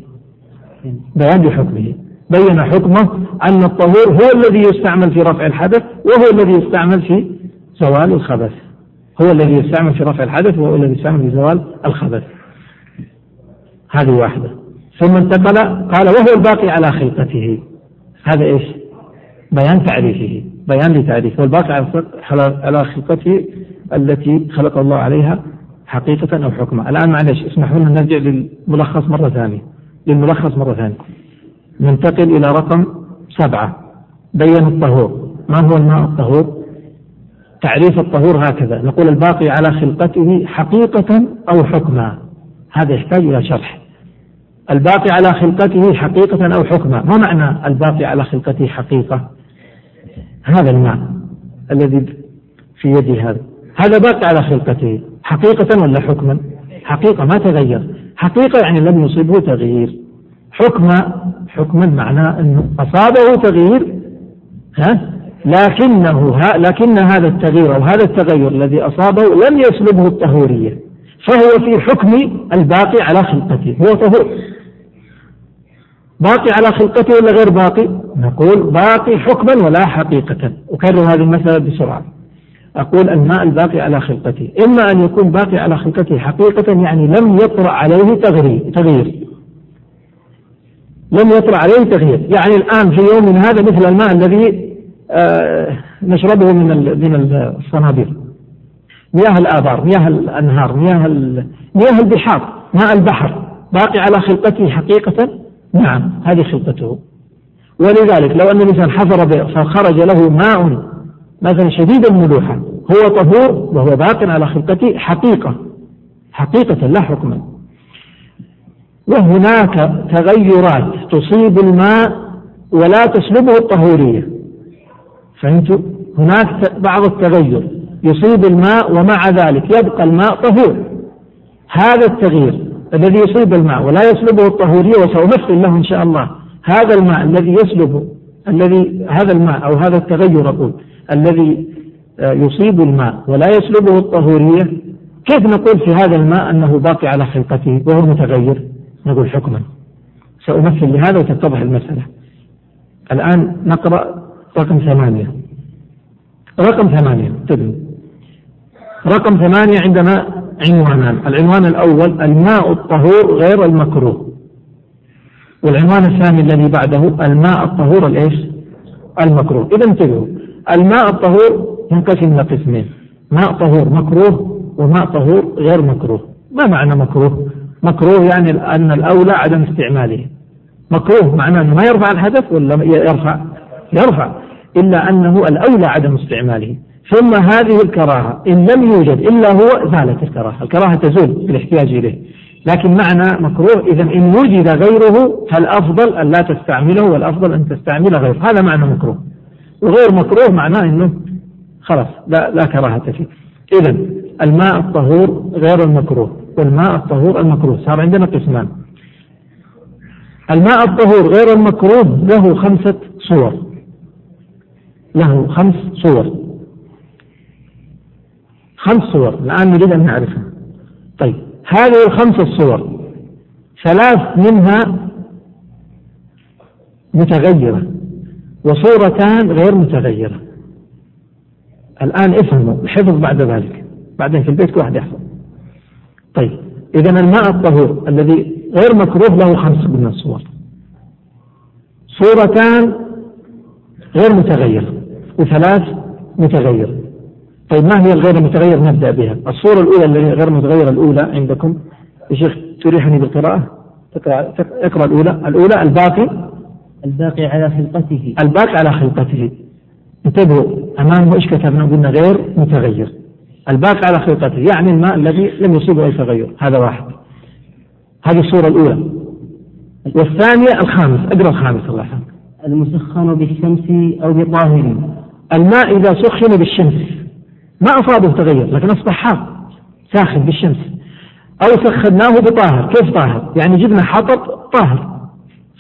بيان لحكمه. بين حكمه أن الطهور هو الذي يستعمل في رفع الحدث وهو الذي يستعمل في زوال الخبث. هو الذي يستعمل في رفع الحدث وهو الذي يستعمل في زوال الخبث. هذه واحدة. ثم انتقل قال وهو الباقي على خلقته. هذا إيش؟ بيان تعريفه بيان لتعريفه. والباقي على خلقته التي خلق الله عليها حقيقة أو حكما الآن معلش اسمحوا لنا نرجع للملخص مرة ثانية. للملخص مرة ثانية. ننتقل إلى رقم سبعة. بين الطهور. ما هو الماء الطهور؟ تعريف الطهور هكذا. نقول الباقي على خلقته حقيقة أو حكما هذا يحتاج إلى شرح. الباقي على خلقته حقيقة أو حكما؟ ما معنى الباقي على خلقته حقيقة؟ هذا الماء الذي في يدي هذا. هذا باقي على خلقته حقيقة ولا حكما؟ حقيقة ما تغير. حقيقة يعني لم يصيبه تغيير. حكما حكما معناه أنه أصابه تغيير ها؟ لكنه ها لكن هذا التغيير أو هذا التغير الذي أصابه لم يسلبه الطهورية. فهو في حكم الباقي على خلقته. هو طهور. باقي على خلقته ولا غير باقي؟ نقول باقي حكما ولا حقيقة. أكرر هذه المسألة بسرعة. أقول الماء الباقي على خلقته. إما أن يكون باقي على خلقته حقيقة يعني لم يطرأ عليه تغيير, تغيير. لم يطرأ عليه تغيير. يعني الآن في يوم هذا مثل الماء الذي آه نشربه من من الصنابير مياه الآبار مياه الأنهار مياه مياه البحار ماء البحر. باقي على خلقته حقيقة؟ نعم هذه خلقته ولذلك لو أن الإنسان حفر فخرج له ماء مثلا شديد الملوحة هو طهور وهو باق على خلقته حقيقة حقيقة لا حكما وهناك تغيرات تصيب الماء ولا تسلبه الطهورية. فهمتوا؟ هناك بعض التغير. يصيب الماء ومع ذلك يبقى الماء طهور. هذا التغيير الذي يصيب الماء ولا يسلبه الطهورية وسأمثل له إن شاء الله. هذا الماء الذي يسلبه الذي هذا الماء أو هذا التغير أقول الذي آه، يصيب الماء ولا يسلبه الطهورية كيف نقول في هذا الماء أنه باقي على خلقته وهو متغير؟ نقول حكما. سأمثل لهذا وتتضح المسألة. الآن نقرأ رقم ثمانية. رقم ثمانية انتبهوا رقم ثمانية عندنا عنوانان العنوان الأول الماء الطهور غير المكروه. والعنوان الثاني الذي بعده الماء الطهور الإيش؟ المكروه. إذا انتبهوا الماء الطهور ينقسم إلى قسمين. ماء طهور مكروه وماء طهور غير مكروه. ما معنى مكروه؟ مكروه يعني أن الأولى عدم استعماله. مكروه معناه أنه ما يرفع الحدث ولا يرفع؟ يرفع. إلا أنه الأولى عدم استعماله. ثم هذه الكراهة إن لم يوجد إلا هو زالت الكراهة. الكراهة تزول بالاحتياج إليه. لكن معنى مكروه إذا إن وجد غيره فالأفضل أن لا تستعمله والأفضل أن تستعمل غيره. هذا معنى مكروه. وغير مكروه معناه أنه خلاص لا, لا كراهة فيه. إذا الماء الطهور غير المكروه والماء الطهور المكروه. صار عندنا قسمان. الماء الطهور غير المكروه له خمسة صور. له خمس صور. خمس صور الآن نريد أن نعرفها. طيب هذه الخمس الصور ثلاث منها متغيرة وصورتان غير متغيرة. الآن افهموا الحفظ بعد ذلك. بعدين في البيت كل واحد يحفظ. طيب إذا الماء الطهور الذي غير مكروه له خمس من الصور. صورتان غير متغيرة وثلاث متغيرة. طيب ما هي الغير المتغير؟ نبدأ بها. الصورة الأولى التي غير متغيرة الأولى عندكم. يا شيخ تريحني بالقراءة. تقرأ, اقرأ الأولى. الأولى الباقي. الباقي على خلقته. الباقي على خلقته. انتبهوا أمامه إيش كتبنا؟ قلنا غير متغير. الباقي على خلقته. يعني الماء الذي لم يصيبه أي تغير. هذا واحد. هذه الصورة الأولى. والثانية الخامس. اقرأ الخامس الله يحفظك المسخن بالشمس أو بطاهر. الماء إذا سخن بالشمس. ما أصابه تغير لكن أصبح حار ساخن بالشمس. أو سخناه بطاهر كيف طاهر؟ يعني جبنا حطب طاهر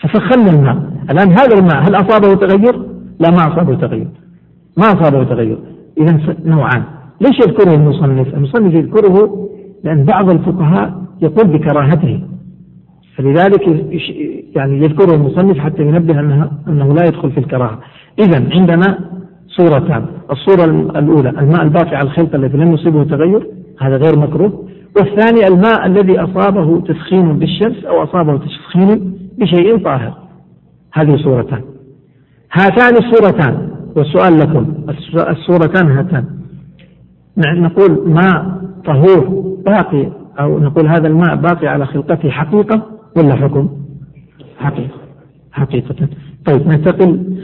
فسخنا الماء. الآن هذا الماء هل أصابه تغير؟ لا ما أصابه تغير. ما أصابه تغير. إذا نوعان. ليش يذكره المصنف؟ المصنف يذكره لأن بعض الفقهاء يقول بكراهته. فلذلك يعني يذكره المصنف حتى ينبه أنها أنه لا يدخل في الكراهة. إذا عندنا صورتان. الصورة الأولى الماء الباقي على الخلطة الذي لم يصيبه تغير هذا غير مكروه. والثاني الماء الذي أصابه تسخين بالشمس أو أصابه تسخين بشيء طاهر. هذه صورتان. هاتان الصورتان. والسؤال لكم الصورتان هاتان. نقول ماء طهور باقي أو نقول هذا الماء باقي على خلقته حقيقة ولا حكم؟ حقيقة. حقيقة. طيب ننتقل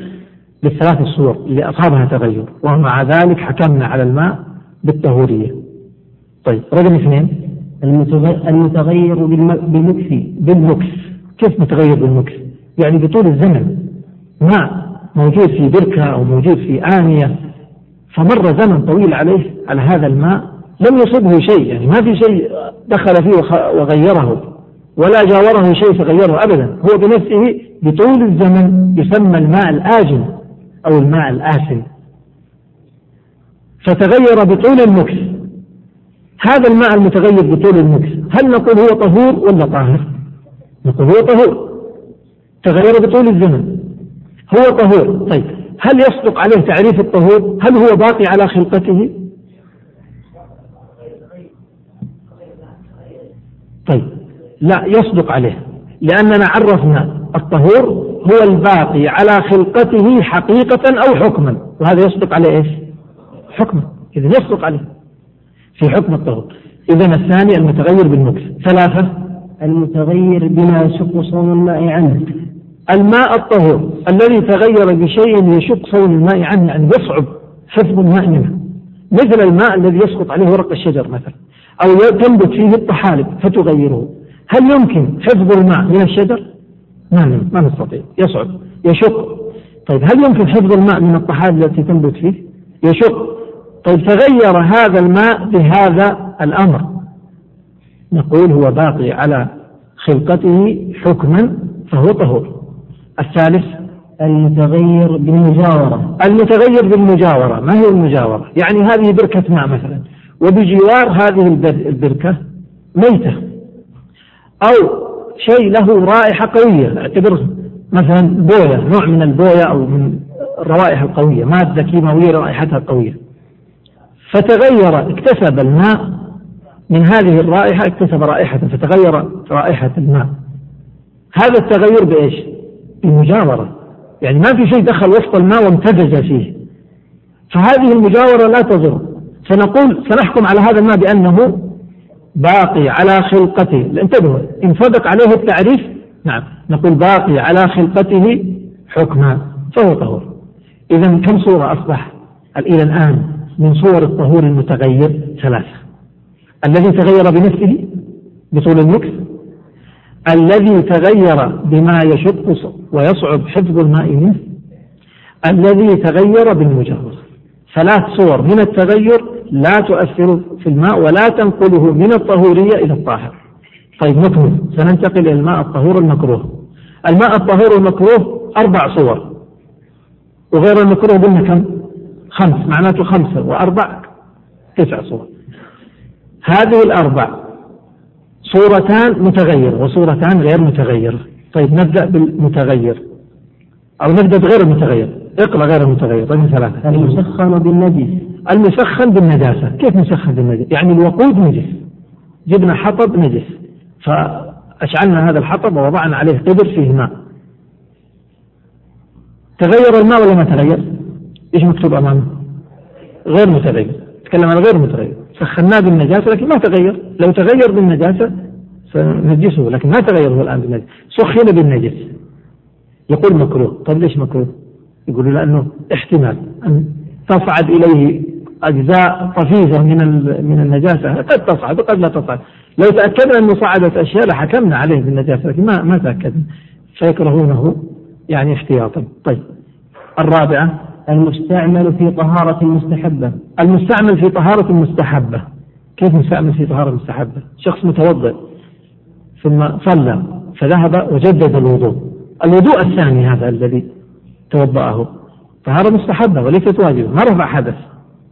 للثلاث الصور اللي أصابها تغير ومع ذلك حكمنا على الماء بالطهورية. طيب رقم اثنين. المتغير بالمكث بالمكث كيف متغير بالمكث يعني بطول الزمن. ماء موجود في بركة أو موجود في آنية فمر زمن طويل عليه على هذا الماء لم يصبه شيء. يعني ما في شيء دخل فيه وغيره ولا جاوره شيء فغيره أبدا. هو بنفسه بطول الزمن يسمى الماء الآجن أو الماء الآسن. فتغير بطول المكث. هذا الماء المتغير بطول المكث. هل نقول هو طهور ولا طاهر؟ نقول هو طهور. تغير بطول الزمن. هو طهور. طيب هل يصدق عليه تعريف الطهور؟ هل هو باقي على خلقته؟ طيب لا يصدق عليه. لأننا عرفنا الطهور هو الباقي على خلقته حقيقة أو حكما. وهذا يصدق عليه إيش؟ حكما. إذا يصدق عليه. في حكم الطهور. إذا الثاني المتغير بالمكس ثلاثة. المتغير بما يشق صون الماء عنه. الماء الطهور الذي تغير بشيء يشق صون الماء عنه يعني يصعب حفظ الماء منه. مثل الماء الذي يسقط عليه ورق الشجر مثلا أو تنبت فيه الطحالب فتغيره. هل يمكن حفظ الماء من الشجر؟ ما ما نستطيع. يصعب. يشق. طيب هل يمكن حفظ الماء من الطحالب التي تنبت فيه؟ يشق. طيب تغير هذا الماء بهذا الأمر. نقول هو باقي على خلقته حكما فهو طهور. الثالث المتغير بالمجاورة. المتغير بالمجاورة. ما هي المجاورة؟ يعني هذه بركة ماء مثلا. وبجوار هذه البركة ميتة. أو شيء له رائحة قوية أعتبر مثلا بوية نوع من البوية أو من الروائح القوية مادة كيماوية رائحتها قوية. فتغير اكتسب الماء من هذه الرائحة اكتسب رائحة فتغير رائحة الماء. هذا التغير بإيش؟ بالمجاورة. يعني ما في شيء دخل وسط الماء وامتزج فيه. فهذه المجاورة لا تضر فنقول سنحكم على هذا الماء بأنه باقي على خلقته. انتبهوا إن صدق عليه التعريف. نعم نقول باقي على خلقته حكما فهو طهور. إذا كم صورة أصبح؟ إلى الآن من صور الطهور المتغير ثلاثة. الذي تغير بنفسه بطول المكس الذي تغير بما يشق ويصعب حفظ الماء منه الذي تغير بالمجاورة ثلاث صور من التغير لا تؤثر في الماء ولا تنقله من الطهورية إلى الطاهر. طيب نكمل سننتقل إلى الماء الطهور المكروه. الماء الطهور المكروه أربع صور. وغير المكروه قلنا كم؟ خمس. معناته خمسة وأربع تسع صور. هذه الأربع صورتان متغير وصورتان غير متغير. طيب نبدأ بالمتغير. أو نبدأ بغير المتغير. اقرأ غير المتغير. طيب ثلاثة. المسخن بالنجس. المسخن بالنجاسة. كيف مسخن بالنجس يعني الوقود نجس. جبنا حطب نجس. فأشعلنا هذا الحطب ووضعنا عليه قدر فيه ماء. تغير الماء ولا ما تغير؟ إيش مكتوب أمامه؟ غير متغير. تكلم عن غير متغير. سخناه بالنجاسة لكن ما تغير. لو تغير بالنجاسة سنجسه لكن ما تغير هو الآن بالنجاسة. سخن بالنجس. يقول مكروه. طيب ليش مكروه؟ يقول لأنه احتمال أن تصعد إليه أجزاء طفيفة من من النجاسة. قد تصعد وقد لا تصعد. لو تأكدنا أنه صعدت أشياء لحكمنا عليه بالنجاسة لكن ما ما تأكدنا. فيكرهونه يعني احتياطا. طيب. الرابعة المستعمل في طهارة مستحبة. المستعمل في طهارة مستحبة. كيف مستعمل في طهارة مستحبة؟ شخص متوضئ ثم صلى فذهب وجدد الوضوء. الوضوء الثاني هذا الذي توضأه. طهارة مستحبة وليست واجبة. ما رفع حدث؟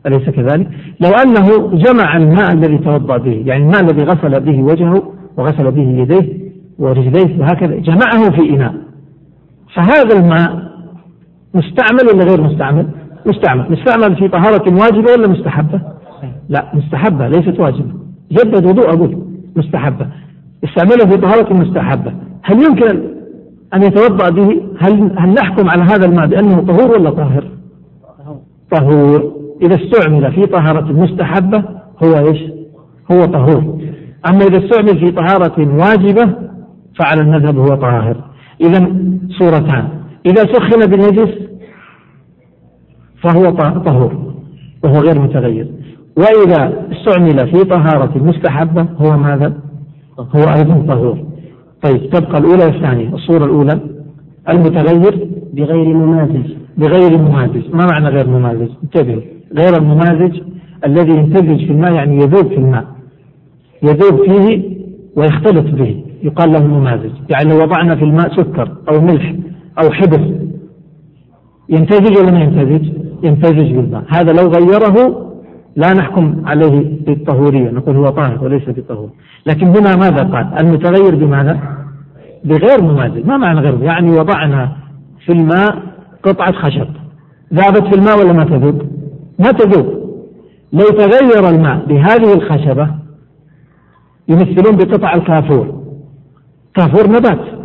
أليس كذلك؟ لو أنه جمع الماء الذي توضأ به يعني الماء الذي غسل به وجهه وغسل به يديه ورجليه وهكذا جمعه في إناء فهذا الماء مستعمل ولا غير مستعمل؟ مستعمل، مستعمل في طهارة واجبة ولا مستحبة؟ لا مستحبة ليست واجبة، جدد وضوء أقول مستحبة، استعمله في طهارة مستحبة، هل يمكن أن يتوضأ به؟ هل هل نحكم على هذا الماء بأنه طهور ولا طاهر؟ طهور، إذا استعمل في طهارة مستحبة هو إيش؟ هو طهور، أما إذا استعمل في طهارة واجبة فعلى المذهب هو طاهر، إذا صورتان. إذا سخن بالنجس فهو طهور. وهو غير متغير. وإذا استعمل في طهارة مستحبة هو ماذا؟ هو أيضا طهور. طيب تبقى الأولى والثانية. الصورة الأولى. المتغير بغير ممازج بغير ممازج ما معنى غير ممازج انتبهوا غير الممازج الذي يمتزج في الماء يعني يذوب في الماء. يذوب فيه ويختلط به. يقال له ممازج يعني لو وضعنا في الماء سكر أو ملح أو حبر يمتزج ولا ما يمتزج؟ يمتزج بالماء. هذا لو غيره لا نحكم عليه بالطهورية. نقول هو طاهر وليس بطهور لكن هنا ماذا قال؟ المتغير بماذا؟ بغير ممازج ما معنى غير؟ يعني وضعنا في الماء قطعة خشب. ذابت في الماء ولا ما تذوب؟ ما تذوب. لو تغير الماء بهذه الخشبة يمثلون بقطع الكافور. كافور نبات.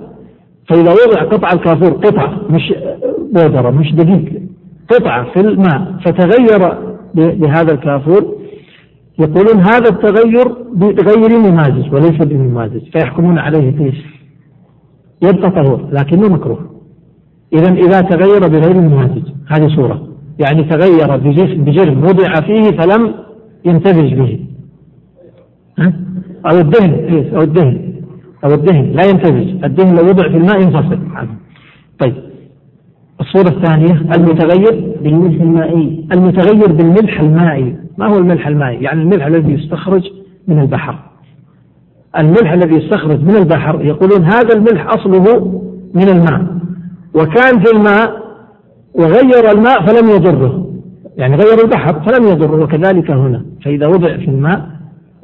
فإذا وضع قطع الكافور قطع مش بودرة مش دقيق قطعة في الماء فتغير بهذا الكافور يقولون هذا التغير بغير ممازج وليس بممازج فيحكمون عليه إيش؟ يبقى طهور لكنه مكروه. إذا إذا تغير بغير ممازج هذه صورة. يعني تغير بجرم وضع فيه فلم ينتبج به؟ أو الدهن إيه؟ أو الدهن أو الدهن لا ينتبج الدهن لو وضع في الماء ينفصل. طيب الصورة الثانية المتغير بالملح المائي. المتغير بالملح المائي. ما هو الملح المائي؟ يعني الملح الذي يستخرج من البحر. الملح الذي يستخرج من البحر يقولون هذا الملح أصله من الماء. وكان في الماء وغير الماء فلم يضره. يعني غير البحر فلم يضره وكذلك هنا. فإذا وضع في الماء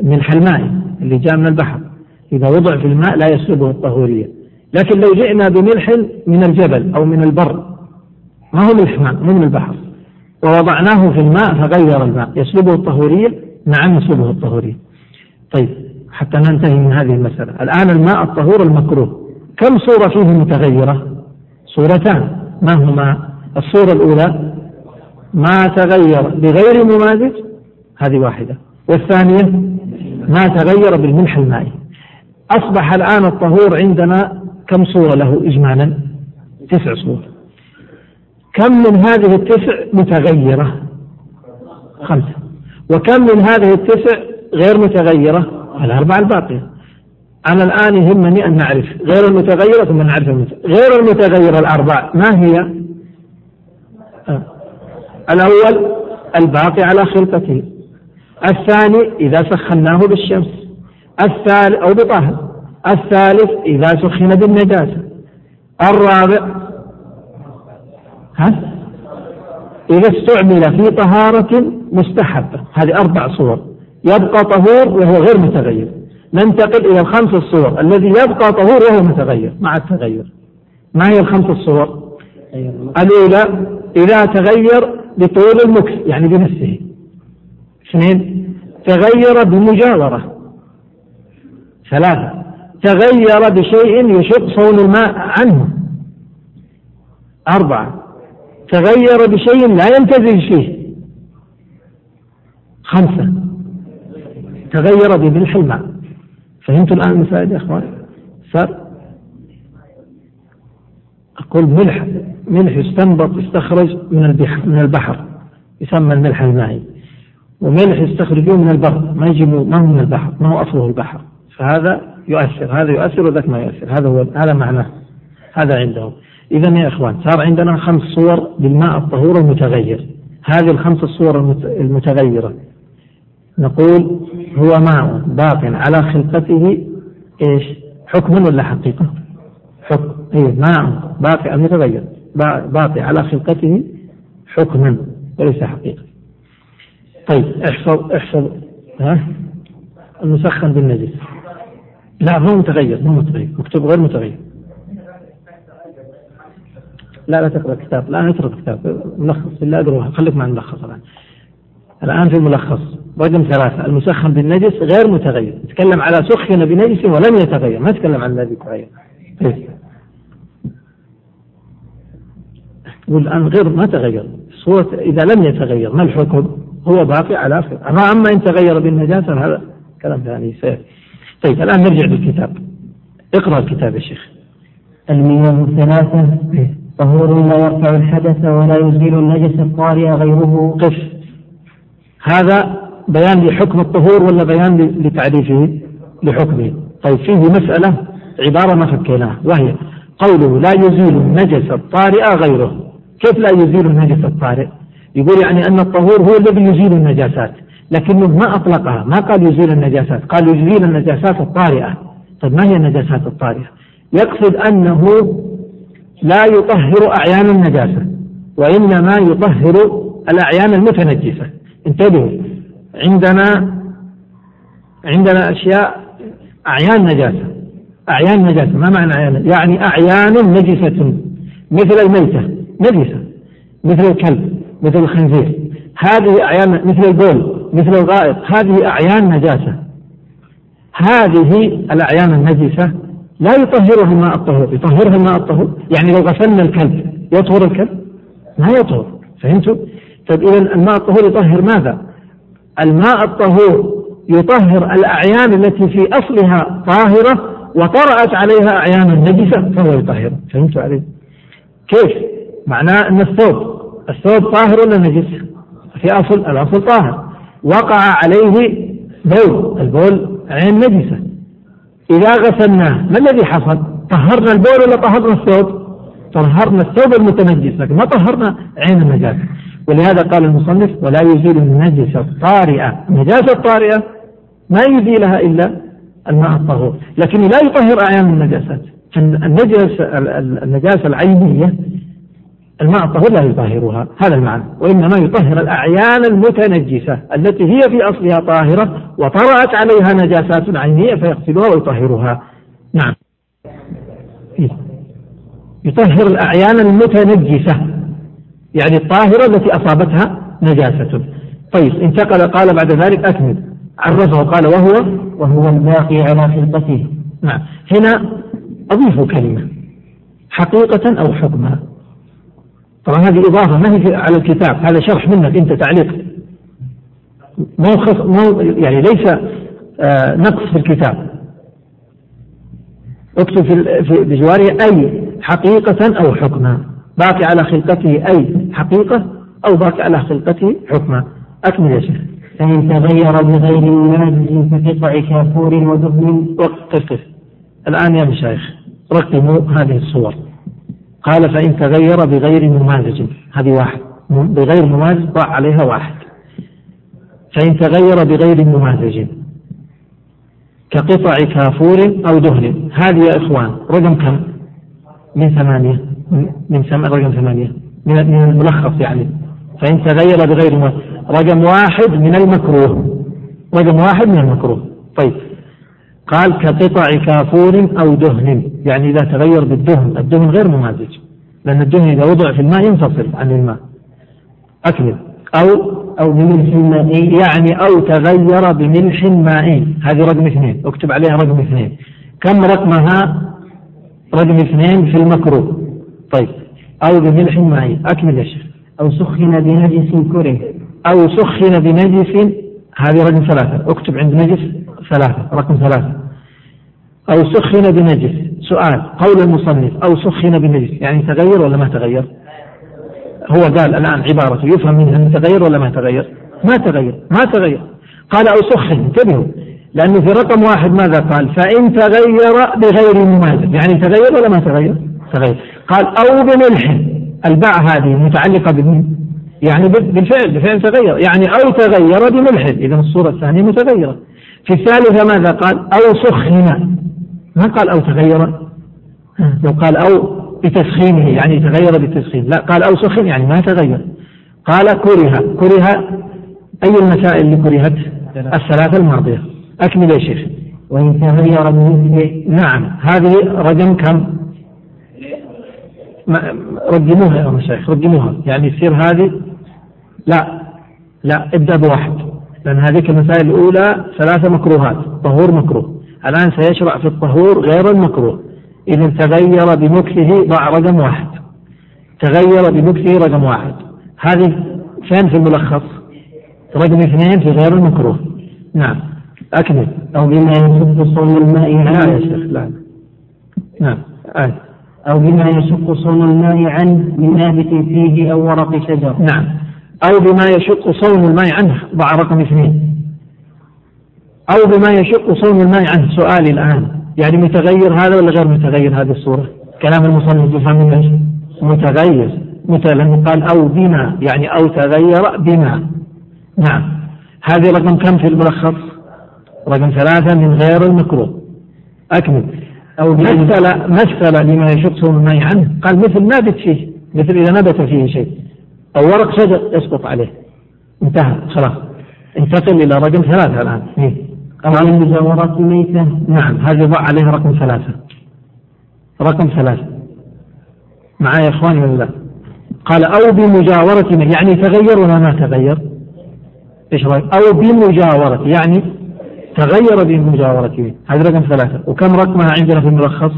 ملح الماء اللي جاء من البحر إذا وضع في الماء لا يسلبه الطهورية. لكن لو جئنا بملح من الجبل أو من البر ما هو ملح ماء مو من البحر. ووضعناه في الماء فغير الماء. يسلبه الطهورية؟ نعم يسلبه الطهورية. طيب حتى ننتهي من هذه المسألة. الآن الماء الطهور المكروه. كم صورة فيه متغيرة؟ صورتان. ما هما؟ الصورة الأولى ما تغير بغير ممازج هذه واحدة. والثانية ما تغير بالملح المائي. أصبح الآن الطهور عندنا كم صورة له إجمالا؟ تسع صور. كم من هذه التسع متغيرة؟ خمسة. وكم من هذه التسع غير متغيرة؟ الأربعة الباقية. أنا الآن يهمني أن نعرف غير المتغيرة ثم نعرف المتغيرة. غير المتغيرة الأربع ما هي؟ آه. الأول الباقي على خلقته الثاني إذا سخناه بالشمس. الثالث أو بطهر الثالث إذا سخن بالنجاسة الرابع ها؟ إذا استعمل في طهارة مستحبة. هذه أربع صور. يبقى طهور وهو غير متغير. ننتقل إلى الخمس الصور. الذي يبقى طهور وهو متغير. مع التغير. ما هي الخمس الصور؟ الأولى إذا تغير بطول المكس يعني بنفسه. اثنين تغير بمجاورة. ثلاثة. تغير بشيء يشق صون الماء عنه. أربعة. تغير بشيء لا ينتزج فيه. خمسة. تغير بملح الماء. فهمتوا الآن المسائل يا إخوان؟ أقول ملح ملح يستنبط يستخرج من البحر من البحر يسمى الملح المائي. وملح يستخرجوه من البر ما يجي ما هو من البحر ما هو أصله البحر. فهذا يؤثر هذا يؤثر وذاك ما يؤثر. هذا هو هذا معناه هذا عندهم. إذا يا إخوان صار عندنا خمس صور للماء الطهور المتغير. هذه الخمس الصور المتغيرة. نقول هو ماء باق على خلقته إيش؟ حكم ولا حقيقة؟ حكم. اي ماء باقي المتغير باقي على خلقته حكما وليس حقيقة. طيب احفظ احفظ. ها؟ المسخن بالنجس. لا مو متغير مو متغير. مكتوب غير متغير. لا لا تقرأ كتاب لا نترك كتاب ملخص الا أدري خليك مع الملخص الآن. الآن في الملخص. رقم ثلاثة. المسخن بالنجس غير متغير. يتكلم على سخن بنجس ولم يتغير. ما يتكلم عن الذي تغير. طيب. يقول الآن غير ما تغير. صورة إذا لم يتغير ما الحكم؟ هو باقي على آخر. أما إن تغير بالنجاسة هذا كلام ثاني سير طيب الآن نرجع للكتاب. اقرأ الكتاب يا شيخ. المياه الثلاثة. طهور لا يرفع الحدث ولا يزيل النجس الطارئ غيره. قف. هذا بيان لحكم الطهور ولا بيان لتعريفه؟ لحكمه. طيب فيه مسألة عبارة ما فكيناها وهي قوله لا يزيل النجس الطارئ غيره. كيف لا يزيل النجس الطارئ؟ يقول يعني أن الطهور هو الذي يزيل النجاسات لكنه ما أطلقها ما قال يزيل النجاسات قال يزيل النجاسات الطارئة. طيب ما هي النجاسات الطارئة؟ يقصد أنه لا يطهر أعيان النجاسة وإنما يطهر الأعيان المتنجسة. انتبهوا عندنا عندنا أشياء أعيان نجاسة. أعيان نجاسة ما معنى أعيان؟ يعني أعيان نجسة مثل الميتة. نجسة مثل الكلب مثل الخنزير. هذه أعيان مثل البول مثل الغائط هذه أعيان نجاسة. هذه الأعيان النجسة لا يطهرها الماء الطهور. يطهرها الماء الطهور؟ يعني لو غسلنا الكلب يطهر الكلب؟ ما يطهر. فهمتوا؟ طيب إذا الماء الطهور يطهر ماذا؟ الماء الطهور يطهر الأعيان التي في أصلها طاهرة وطرأت عليها أعيان نجسة فهو يطهر. فهمتوا علي؟ كيف؟ معناه أن الثوب الثوب طاهر ولا نجس؟ في أصل الأصل طاهر. وقع عليه بول البول عين نجسة. إذا غسلناه ما الذي حصل؟ طهرنا البول ولا طهرنا الثوب؟ طهرنا الثوب المتنجس لكن ما طهرنا عين النجاسة ولهذا قال المصنف ولا يزيل النجسة الطارئة. النجاسة الطارئة ما يزيلها إلا الماء الطهور. لكنه لا يطهر أعيان النجاسات النجاسة العينية الماء الطهور لا يطهرها؟ هذا المعنى. وإنما يطهر الأعيان المتنجسة التي هي في أصلها طاهرة وطرأت عليها نجاسات عينية فيغسلها ويطهرها. نعم. يطهر الأعيان المتنجسة. يعني الطاهرة التي أصابتها نجاسة. طيب انتقل قال بعد ذلك أكمل. عرفه قال وهو؟ وهو الباقي على خلقته. نعم. هنا أضيف كلمة. حقيقة أو حكما. طبعا هذه إضافة ما هي على الكتاب هذا شرح منك أنت تعليق. ما. ما يعني ليس آه نقص في الكتاب. اكتب في, في بجواره أي حقيقة أو حكما. باقي على خلقته أي حقيقة أو باقي على خلقته حكما. أكمل يا شيخ. فإن تغير بغير منازل كقطع كافور ودهن. وقف الآن يا مشايخ رقموا هذه الصور. قال فإن تغير بغير ممازج. هذه واحد. بغير ممازج ضع عليها واحد. فإن تغير بغير ممازج. كقطع كافور أو دهن. هذه يا إخوان رقم كم؟ من ثمانية. من سم... رقم ثمانية. من الملخص يعني. فإن تغير بغير ممازج. رقم واحد من المكروه. رقم واحد من المكروه. طيب. قال كقطع كافور أو دهن. يعني إذا تغير بالدهن الدهن غير ممازج. لأن الدهن إذا وضع في الماء ينفصل عن الماء. أكمل. أو أو بملح مائي. يعني أو تغير بملح مائي. هذه رقم اثنين. اكتب عليها رقم اثنين. كم رقمها؟ رقم اثنين في المكروه. طيب. أو بملح مائي. أكمل يا شيخ. أو سخن بنجس كره. أو سخن بنجس. هذه رقم ثلاثة. اكتب عند نجس. ثلاثة رقم ثلاثة. أو سخن بنجس. سؤال قول المصنف أو سخن بنجس. يعني تغير ولا ما تغير؟ هو قال الآن عبارته يفهم منها أن تغير ولا ما تغير؟ ما تغير ما تغير. قال أو سخن انتبهوا. لأنه في رقم واحد ماذا قال؟ فإن تغير بغير مماثل يعني تغير ولا ما تغير؟ تغير. قال أو بملح. الباء هذه متعلقة بمن يعني بالفعل بفعل تغير. يعني أو تغير بملح إذا الصورة الثانية متغيرة. في الثالثة ماذا قال؟ أو سخن. ما قال أو تغير؟ لو قال أو بتسخينه يعني تغير بالتسخين. لا قال أو سخن يعني ما تغير. قال كره. كره أي المسائل اللي كرهت؟ الثلاثة الماضية. أكمل يا شيخ. وإن تغير بمثله نعم. هذه رقم كم؟ رقموها يا مشايخ رقموها يعني يصير هذه لا. لا ابدأ بواحد. لأن هذيك المسائل الأولى ثلاثة مكروهات. طهور مكروه. الآن سيشرع في الطهور غير المكروه. إذا تغير بمكثه ضع رقم واحد. تغير بمكثه رقم واحد. هذه فين في الملخص؟ رقم اثنين في غير المكروه. نعم. أكمل. أو بما يشق صون الماء لا يا شيخ لا. نعم. آه. أو بما يشق صون الماء عنه من نابت فيه أو ورق شجر. نعم. أو بما يشق صون الماء عنه. ضع رقم اثنين. أو بما يشق صون الماء عنه. سؤالي الآن. يعني متغير هذا ولا غير متغير هذه الصورة؟ كلام المصنف يفهم منه إيش؟ متغير. لأنه قال أو بما. يعني أو تغير بما. نعم. هذه رقم كم في الملخص؟ رقم ثلاثة من غير المكروه. أكمل. أو مثل مثل لما يشق صون الماء عنه. قال مثل نابت فيه. مثل إذا نبت فيه شيء. أو ورق شجر يسقط عليه. انتهى خلاص. انتقل إلى رقم ثلاثة الآن. إيه؟ أو عن مجاورة ميتة نعم هذا ضع عليها رقم ثلاثة. رقم ثلاثة. معايا يا إخواني ولا لا؟ قال أو بمجاورة يعني تغير ولا ما تغير؟ إيش رأيك؟ أو بمجاورة يعني تغير بمجاورته هذا رقم ثلاثة. وكم رقمها عندنا في الملخص؟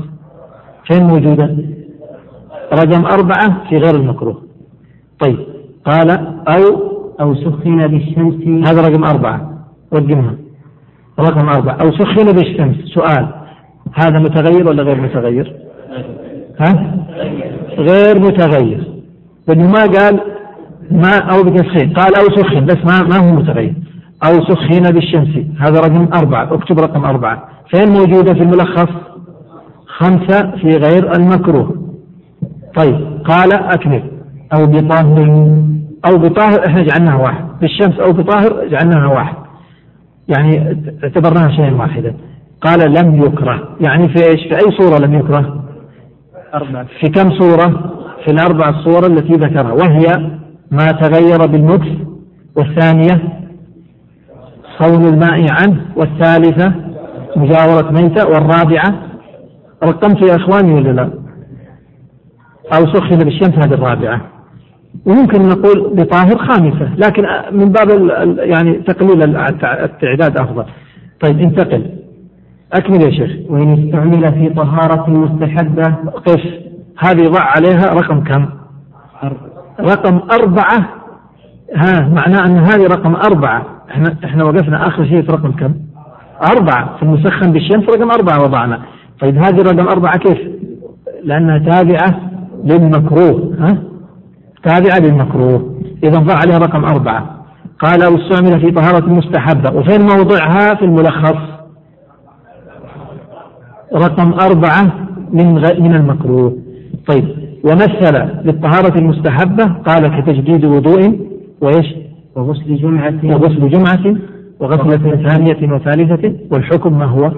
فين موجودة؟ رقم أربعة في غير المكروه. طيب. قال أو أو سخن بالشمس. هذا رقم أربعة. رقمها رقم أربعة. أو سخن بالشمس. سؤال. هذا متغير ولا غير متغير؟ ها؟ غير متغير. لأنه ما قال ما أو بتسخين. قال أو سخن بس ما ما هو متغير. أو سخن بالشمس. هذا رقم أربعة. اكتب رقم أربعة. فين موجودة في الملخص؟ خمسة في غير المكروه. طيب. قال أكمل. أو بطاهر أو بطاهر إحنا جعلناها واحد. بالشمس أو بطاهر جعلناها واحد. يعني اعتبرناها شيئا واحدا. قال لم يكره. يعني في إيش؟ في أي صورة لم يكره؟ أربعة في كم صورة؟ في الأربع الصور التي ذكرها. وهي ما تغير بالمكس والثانية صون الماء عنه والثالثة مجاورة ميتة والرابعة رقمت يا إخواني ولا لا؟ أو سخن بالشمس هذه الرابعة. وممكن نقول بطاهر خامسة لكن من باب يعني تقليل التعداد أفضل. طيب انتقل. أكمل يا شيخ. وإن استعمل في طهارة مستحبة. قف هذه ضع عليها رقم كم؟ رقم أربعة. ها معناه أن هذه رقم أربعة. إحنا إحنا وقفنا آخر شيء في رقم كم؟ أربعة. في المسخن بالشمس رقم أربعة وضعنا. طيب هذه رقم أربعة كيف؟ لأنها تابعة للمكروه. ها؟ تابعة للمكروه. إذا ضع عليها رقم أربعة. قال أو استعمل في طهارة مستحبة. وفين موضعها؟ في الملخص. رقم أربعة من من المكروه. طيب. ومثل للطهارة المستحبة قال كتجديد وضوء وإيش؟ وغسل جمعة. وغسل جمعة وغسلة ثانية وثالثة. والحكم ما هو؟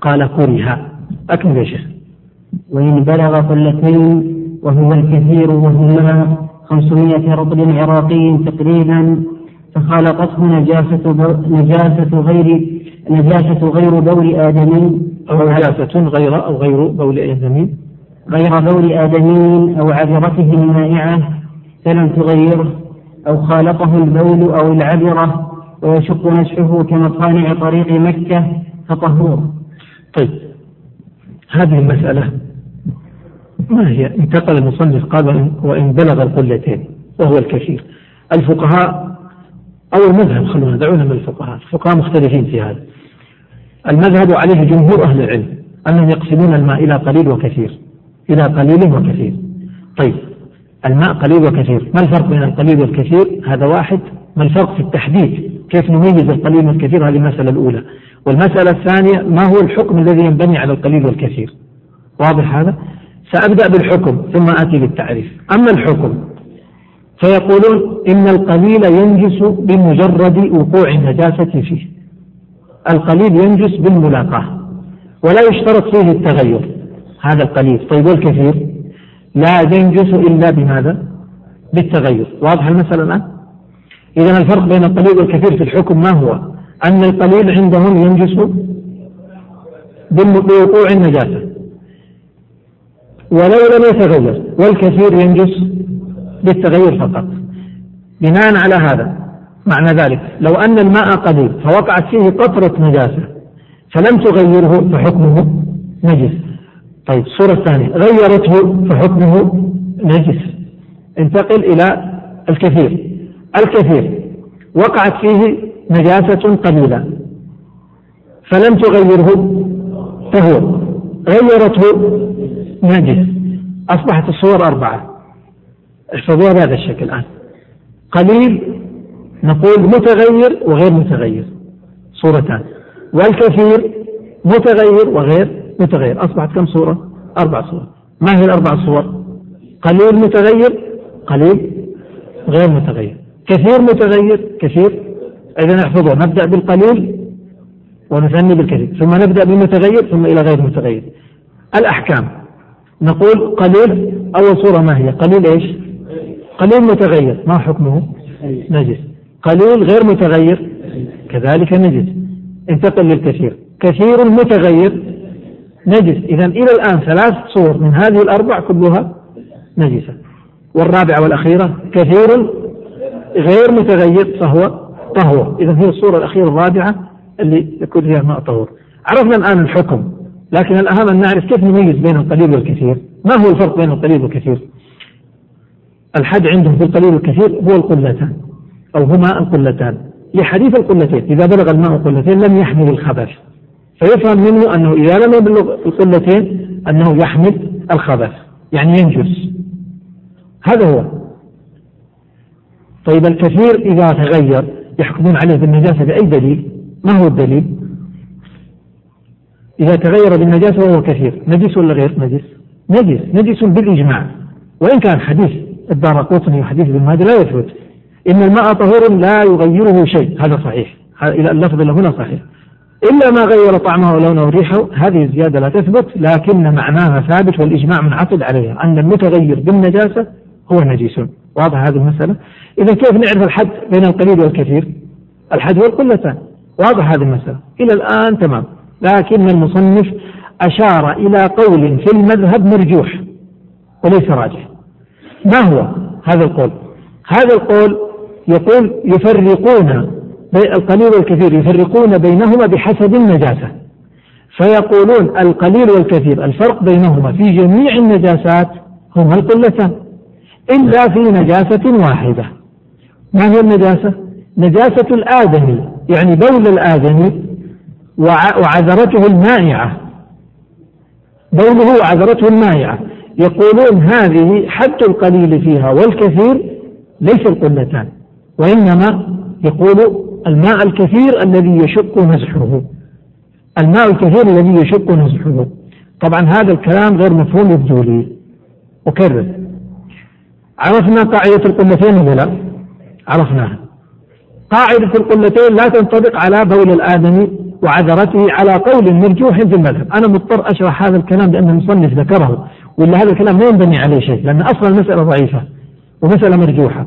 قال كره أكمل يا شيخ. وإن بلغ قلتين وهو الكثير وهما خمسمائة رطل عراقي تقريبا فخالطته نجاسة نجاسة غير نجاسة غير بول آدمي. أو نجاسة غير أو غير بول آدمي. غير بول آدمي أو عذرته المائعة فلم تغيره أو خالطه البول أو العبرة ويشق نسحه كمصانع طريق مكة فطهور. طيب هذه المسألة ما هي؟ انتقل المصنف قال وإن بلغ القلتين وهو الكثير. الفقهاء أو المذهب خلونا دعونا من الفقهاء الفقهاء مختلفين في هذا. المذهب عليه جمهور أهل العلم أنهم يقسمون الماء إلى قليل وكثير إلى قليل وكثير. طيب الماء قليل وكثير ما الفرق بين القليل والكثير؟ هذا واحد. ما الفرق في التحديد؟ كيف نميز القليل والكثير؟ هذه المسألة الأولى. والمسألة الثانية ما هو الحكم الذي ينبني على القليل والكثير؟ واضح هذا؟ سأبدأ بالحكم ثم آتي بالتعريف. أما الحكم فيقولون إن القليل ينجس بمجرد وقوع النجاسة فيه. القليل ينجس بالملاقاة ولا يشترط فيه التغير. هذا القليل. طيب والكثير؟ لا ينجس إلا بماذا؟ بالتغير. واضح المسألة الآن؟ إذا الفرق بين القليل والكثير في الحكم ما هو؟ أن القليل عندهم ينجس بوقوع النجاسة. ولو لم يتغير والكثير ينجس بالتغير فقط. بناء على هذا معنى ذلك. لو أن الماء قليل فوقعت فيه قطرة نجاسة فلم تغيره فحكمه نجس. طيب الصورة الثانية غيرته فحكمه نجس. انتقل إلى الكثير. الكثير وقعت فيه نجاسة قليلة فلم تغيره فهو. غيرته نجس أصبحت الصور أربعة. احفظوها بهذا الشكل الآن. قليل نقول متغير وغير متغير. صورتان. والكثير متغير وغير متغير. أصبحت كم صورة؟ أربع صور. ما هي الأربع صور؟ قليل متغير. قليل غير متغير. كثير متغير. كثير. إذا احفظوا نبدأ بالقليل ونثني بالكثير. ثم نبدأ بالمتغير ثم إلى غير متغير. الأحكام. نقول قليل أول صورة ما هي؟ قليل إيش؟ قليل متغير. ما حكمه؟ نجس. قليل غير متغير؟ كذلك نجس. انتقل للكثير. كثير متغير؟ نجس. إذا إلى الآن ثلاث صور من هذه الأربع كلها نجسة. والرابعة والأخيرة كثير غير متغير فهو طهور. إذا هي الصورة الأخيرة الرابعة اللي يكون فيها ماء طهور. عرفنا الآن الحكم. لكن الأهم أن نعرف كيف نميز بين القليل والكثير. ما هو الفرق بين القليل والكثير؟ الحد عندهم في القليل والكثير هو القلتان أو هما القلتان. لحديث القلتين إذا بلغ الماء قلتين لم يحمل الخبث. فيفهم منه أنه إذا لم يبلغ القلتين أنه يحمل الخبث يعني ينجس. هذا هو. طيب الكثير إذا تغير يحكمون عليه بالنجاسة بأي دليل؟ ما هو الدليل؟ إذا تغير بالنجاسة وهو كثير نجس ولا غير نجس؟ نجس نجس بالإجماع. وإن كان حديث الدار قطني وحديث ابن ماجه لا يثبت. إن الماء طهور لا يغيره شيء. هذا صحيح. إلى اللفظ اللي هنا صحيح. إلا ما غير طعمه ولونه وريحه هذه الزيادة لا تثبت لكن معناها ثابت والإجماع منعقد عليها. أن المتغير بالنجاسة هو نجيس واضح هذه المسألة؟ إذا كيف نعرف الحد بين القليل والكثير؟ الحد والقلتان. واضح هذه المسألة. إلى الآن تمام. لكن المصنف أشار إلى قول في المذهب مرجوح وليس راجح. ما هو هذا القول؟ هذا القول يقول يفرقون القليل والكثير يفرقون بينهما بحسب النجاسة. فيقولون القليل والكثير الفرق بينهما في جميع النجاسات هما القلتان. إلا في نجاسة واحدة. ما هي النجاسة؟ نجاسة الآدمي يعني بول الآدمي وعذرته المائعة. بوله وعذرته المائعة. يقولون هذه حد القليل فيها والكثير ليس القلتان وإنما يقول الماء الكثير الذي يشق نزحه. الماء الكثير الذي يشق نزحه. طبعا هذا الكلام غير مفهوم يبدو لي. أكرر. عرفنا قاعدة القلتين ولا لا؟ عرفناها. قاعدة القلتين لا تنطبق على بول الآدمي وعذرته على قول مرجوح في المذهب. أنا مضطر أشرح هذا الكلام لأن المصنف ذكره ولا هذا الكلام ما ينبني عليه شيء لأن أصلا المسألة ضعيفة ومسألة مرجوحة.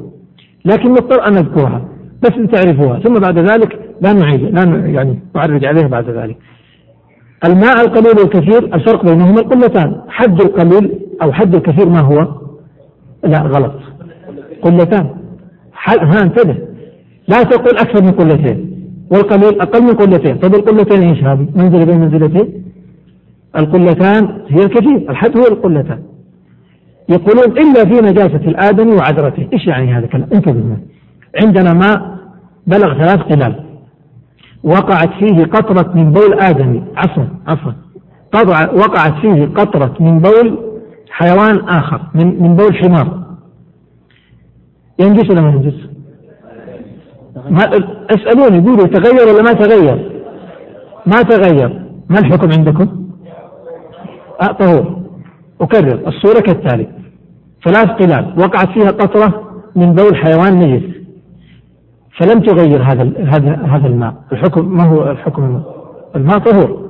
لكن مضطر أن أذكرها بس تعرفوها ثم بعد ذلك لا نعيد لا يعني نعرج عليها بعد ذلك. الماء القليل والكثير الفرق بينهما القلتان. حد القليل أو حد الكثير ما هو؟ لا غلط. قلتان. ها انتبه. لا تقول أكثر من قلتين والقليل أقل من قلتين طيب القلتين إيش هذه منزلة بين منزلتين القلتان هي الكثير الحد هو القلتان. يقولون إلا في نجاسة الآدم وعذرته. إيش يعني هذا الكلام؟ انتبه عندنا ماء بلغ ثلاث قلال. وقعت فيه قطرة من بول آدمي. عفوا عفوا. وقعت فيه قطرة من بول حيوان آخر من من بول حمار. ينجس ولا ما ينجس؟ اسألوني قولوا تغير ولا ما تغير؟ ما تغير. ما الحكم عندكم؟ طهور أكرر الصورة كالتالي. ثلاث قلال وقعت فيها قطرة من بول حيوان نجس. فلم تغير هذا هذا هذا الماء. الحكم ما هو الحكم؟ الماء طهور.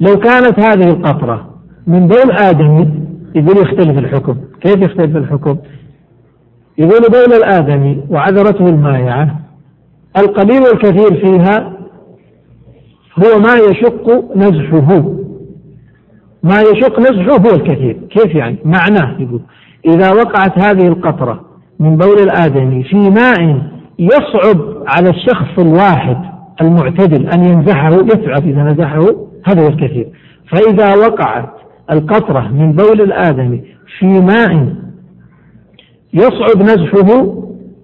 لو كانت هذه القطرة من بول آدمي يقول يختلف الحكم. كيف يختلف الحكم؟ يقول بول الآدمي وعذرته المائعة القليل والكثير فيها هو ما يشق نزحه. ما يشق نزحه هو الكثير. كيف يعني؟ معناه يقول إذا وقعت هذه القطرة من بول الآدمي في ماء يصعب على الشخص الواحد المعتدل أن ينزحه يتعب إذا نزحه هذا هو الكثير. فإذا وقعت القطرة من بول الآدمي في ماء يصعب نزحه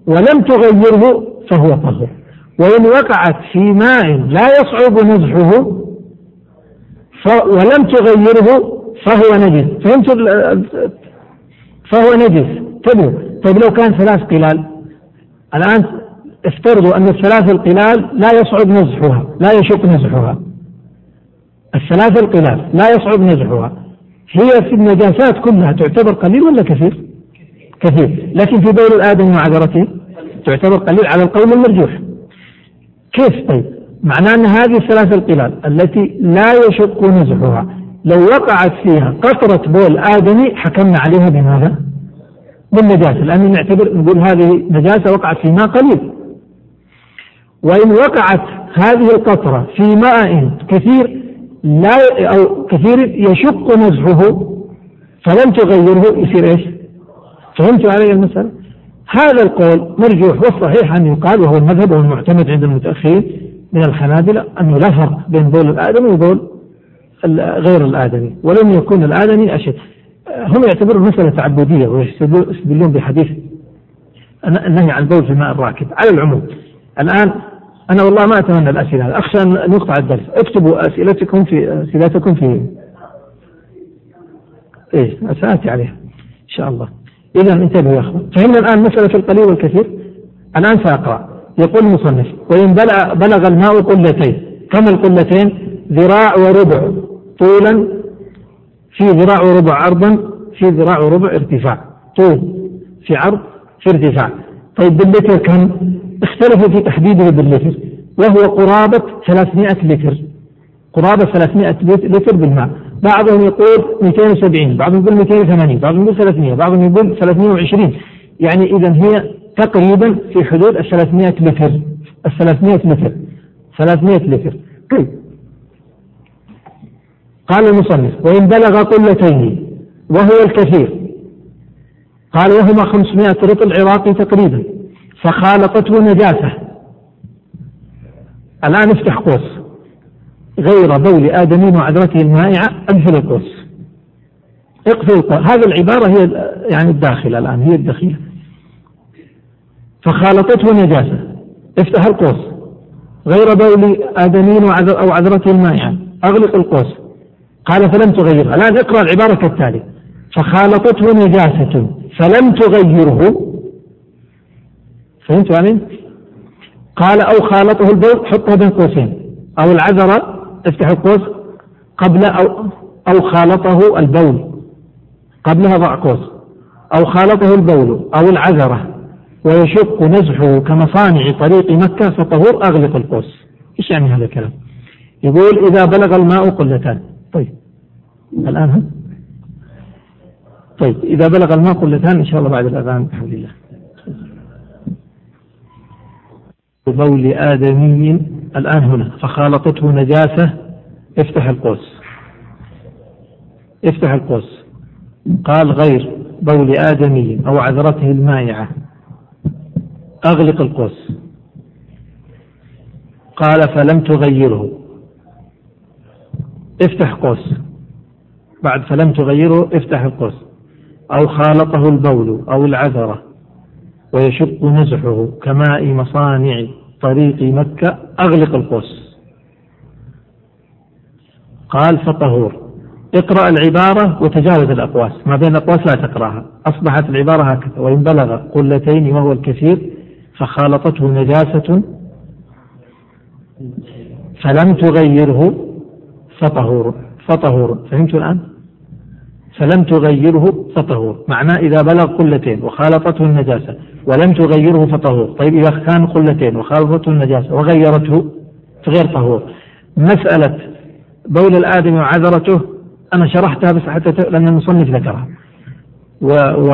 ولم تغيره فهو طهور وإن وقعت في ماء لا يصعب نزحه ولم تغيره فهو نجس. فهمت فهو نجس. طيب طيب لو كان ثلاث قلال الآن افترضوا أن الثلاث القلال لا يصعب نزحها لا يشق نزحها. الثلاث القلال لا يصعب نزحها. هي في النجاسات كلها تعتبر قليل ولا كثير؟ كثير. لكن في بول الآدم وعذرته؟ تعتبر قليل على القول المرجوح كيف طيب؟ معناه أن هذه الثلاث القلال التي لا يشق نزحها لو وقعت فيها قطرة بول آدمي حكمنا عليها بماذا؟ بالنجاسة لأن نعتبر نقول هذه نجاسة وقعت في ماء قليل وإن وقعت هذه القطرة في ماء كثير لا أو كثير يشق نزحه فلم تغيره يصير إيش؟ فهمتوا علي المسألة؟ هذا القول مرجوح والصحيح أن يقال وهو المذهب وهو المعتمد عند المتأخرين من الحنابلة أنه لا فرق بين بول الآدمي وبول غير الآدمي ولم يكن الآدمي أشد. هم يعتبرون مسألة تعبدية ويستدلون بحديث النهي عن البول في الماء الراكد على العموم. الآن أنا والله ما أتمنى الأسئلة أخشى أن يقطع الدرس. اكتبوا أسئلتكم في أسئلتكم في إيه سآتي عليها. إن شاء الله. إذا انتبهوا يا أخوان. فهمنا الآن مسألة القليل والكثير؟ الآن سأقرأ. يقول المصنف وإن بلغ, بلغ الماء قلتين كم القلتين؟ ذراع وربع. طولا في ذراع وربع عرضا في ذراع وربع ارتفاع. طول في عرض في ارتفاع. طيب باللتر كم؟ اختلفوا في تحديده باللتر وهو قرابة 300 لتر. قرابة 300 لتر بالماء. بعضهم يقول 270 بعضهم يقول 280 بعضهم يقول 300 بعضهم يقول 320 يعني إذا هي تقريبا في حدود ال 300 لتر ال 300 لتر 300 لتر طيب. قال المصنف وإن بلغ قلتين وهو الكثير قال وهما 500 رطل عراقي تقريبا فخالطته نجاسة. الآن افتح قوس. غير بول آدمين وعذرته المائعة أقفل القوس اقفل هذه العبارة هي يعني الداخلة الآن هي الدخيلة فخالطته نجاسة. افتح القوس غير بول آدمين أو عذرته المائعة أغلق القوس قال فلم تغيرها الآن اقرأ العبارة كالتالي. فخالطته نجاسة. فلم تغيره. فهمت يعني؟ قال أو خالطه البول حطها بين قوسين. أو العذرة افتح القوس قبل أو أو خالطه البول. قبلها ضع قوس. أو خالطه البول أو العذرة. ويشق نزحه كمصانع طريق مكة فطهور أغلق القوس. إيش يعني هذا الكلام؟ يقول إذا بلغ الماء قلتان. طيب. الآن هم طيب. إذا بلغ الماء قلتان إن شاء الله بعد الأذان بحول الله بول آدمي الآن هنا. فخالطته نجاسة. افتح القوس. افتح القوس. قال غير بول آدمي أو عذرته المائعة. أغلق القوس. قال فلم تغيره. افتح قوس. بعد فلم تغيره افتح القوس. أو خالطه البول أو العذرة. ويشق نزحه كماء مصانع. طريق مكة أغلق القوس. قال فطهور. اقرأ العبارة وتجاوز الأقواس. ما بين الأقواس لا تقرأها. أصبحت العبارة هكذا. وإن بلغ قلتين وهو الكثير فخالطته نجاسة. فلم تغيره فطهور. فطهور. فهمت الآن؟ فلم تغيره فطهور. معناه إذا بلغ قلتين وخالطته النجاسة. ولم تغيره فطهور. طيب إذا كان قلتين وخالطته النجاسة وغيرته فغير طهور. مسألة بول الآدم وعذرته أنا شرحتها بس حتى لأن المصنف ذكرها. و و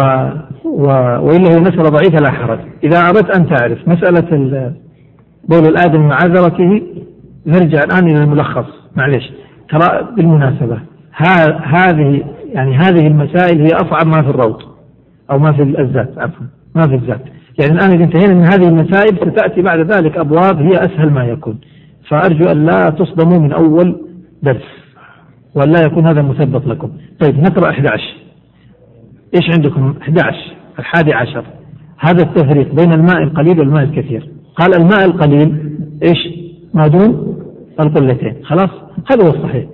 و وإلا هي مسألة ضعيفة لا حرج. إذا أردت أن تعرف مسألة بول الآدم وعذرته نرجع الآن إلى الملخص. معلش ترى بالمناسبة هذه يعني هذه المسائل هي أصعب ما في الروض أو ما في الزاد عفوا. ما في الزاد يعني الآن إذا انتهينا من هذه المسائل ستأتي بعد ذلك أبواب هي أسهل ما يكون. فأرجو أن لا تصدموا من أول درس ولا يكون هذا مثبط لكم. طيب نقرأ 11 إيش عندكم؟ 11 الحادي عشر. هذا التفريق بين الماء القليل والماء الكثير. قال الماء القليل إيش؟ ما دون القلتين. خلاص؟ هذا هو الصحيح.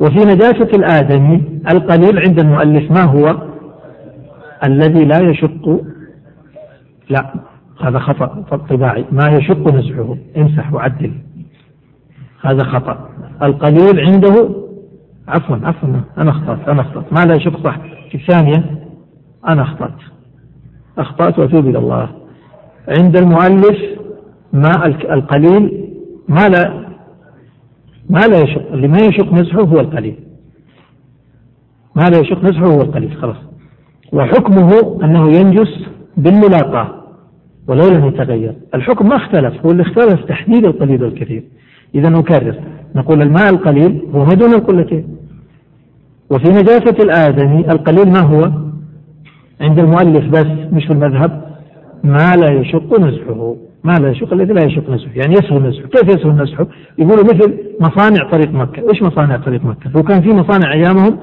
وفي نجاسة الآدمي القليل عند المؤلف ما هو؟ الذي لا يشق لا هذا خطأ. طباعي ما يشق نزعه؟ امسح وعدل. هذا خطأ. القليل عنده عفوا عفوا أنا أخطأت أنا أخطأت. ما لا يشق صح. في الثانية أنا أخطأت. أخطأت وأتوب إلى الله. عند المؤلف ما القليل ما لا ما لا يشق اللي ما يشق نزحه هو القليل. ما لا يشق نزحه هو القليل خلاص. وحكمه أنه ينجس بالملاقاة. ولو لم يتغير. الحكم ما اختلف هو اللي اختلف تحديد القليل والكثير. إذا نكرر. نقول الماء القليل هو ما دون القلتين وفي نجاسة الآدمي القليل ما هو؟ عند المؤلف بس مش في المذهب. ما لا يشق نزحه. ما لا يشق الذي لا يشق نزحه. يعني يسهل نزحه. كيف يسهل نزحه؟ يقولوا مثل مصانع طريق مكة. إيش مصانع طريق مكة؟ لو كان في مصانع أيامهم؟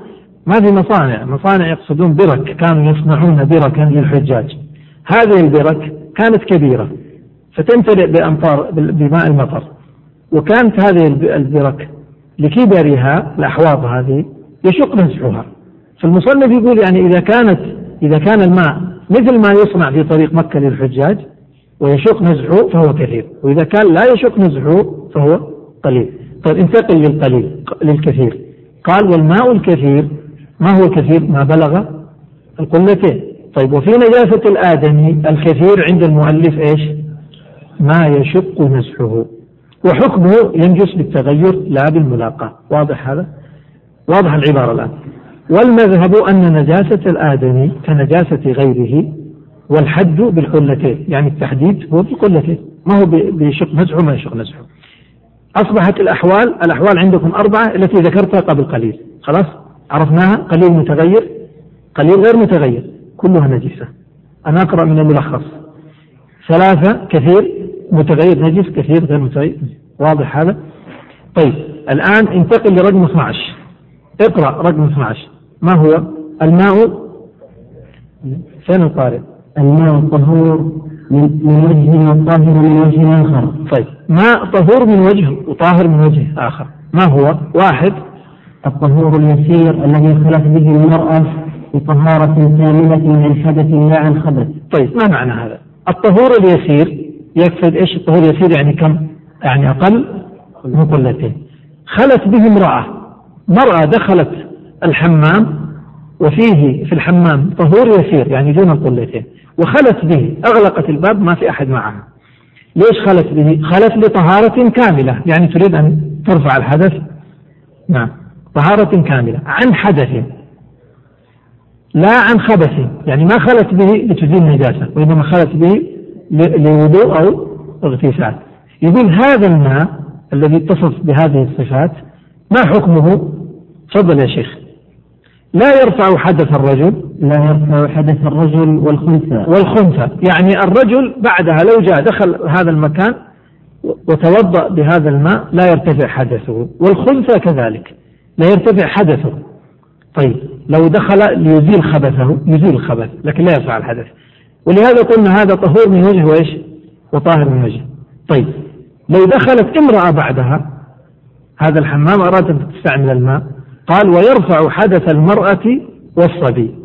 ما في مصانع. مصانع يقصدون برك. كانوا يصنعون بركا للحجاج. هذه البرك كانت كبيرة فتمتلئ بأمطار بماء المطر. وكانت هذه البرك لكبرها الأحواض هذه يشق نزحها فالمصنف يقول يعني إذا كانت إذا كان الماء مثل ما يصنع في طريق مكة للحجاج ويشق نزحه فهو كثير. وإذا كان لا يشق نزحه فهو قليل. طيب انتقل للقليل للكثير. قال والماء الكثير ما هو كثير؟ ما بلغ القلتين طيب وفي نجاسة الآدمي الكثير عند المؤلف إيش؟ ما يشق نزحه وحكمه ينجس بالتغير لا بالملاقاة. واضح هذا؟ واضح العبارة الآن. والمذهب أن نجاسة الآدمي كنجاسة غيره والحد بالقلتين. يعني التحديد هو بالقلتين. ما هو بشق نزعه ما يشق نزعه أصبحت الأحوال الأحوال عندكم أربعة التي ذكرتها قبل قليل. خلاص؟ عرفناها؟ قليل متغير؟ قليل غير متغير. كلها نجسة. أنا أقرأ من الملخص. ثلاثة كثير متغير نجس كثير غير متغير. واضح هذا؟ طيب الآن انتقل لرقم 12 اقرأ رقم 12 ما هو؟ الماء. فين القارئ؟ الماء الطهور من وجه وطاهر من وجه آخر. طيب ماء طهور من وجه وطاهر من وجه آخر. ما هو؟ واحد. الطهور اليسير الذي خلت به المرأة بطهارة كاملة عن حدث لا عن خبث طيب ما معنى هذا؟ الطهور اليسير يقصد إيش؟ الطهور اليسير يعني كم؟ يعني أقل من قلتين. خلت به امرأة. مرأة دخلت الحمام وفيه في الحمام طهور يسير يعني دون القلتين وخلت به أغلقت الباب ما في أحد معها. ليش خلت به؟ خلت لطهارة كاملة. يعني تريد أن ترفع الحدث؟ نعم. طهارة كاملة. عن حدث. لا عن خبث يعني ما خلت به لتزيل نجاسة وإنما خلت به لوضوء أو اغتسال. يقول هذا الماء الذي اتصف بهذه الصفات ما حكمه؟ تفضل يا شيخ. لا يرفع حدث الرجل. لا يرفع حدث الرجل والخنثى. والخنثى. يعني الرجل بعدها لو جاء دخل هذا المكان وتوضأ بهذا الماء لا يرتفع حدثه والخنثى كذلك لا يرتفع حدثه. طيب لو دخل ليزيل خبثه يزيل الخبث لكن لا يرفع الحدث. ولهذا قلنا هذا طهور من وجه وإيش؟ وطاهر من وجه. طيب لو دخلت امرأة بعدها هذا الحمام أراد أن تستعمل الماء قال ويرفع حدث المرأة والصبي.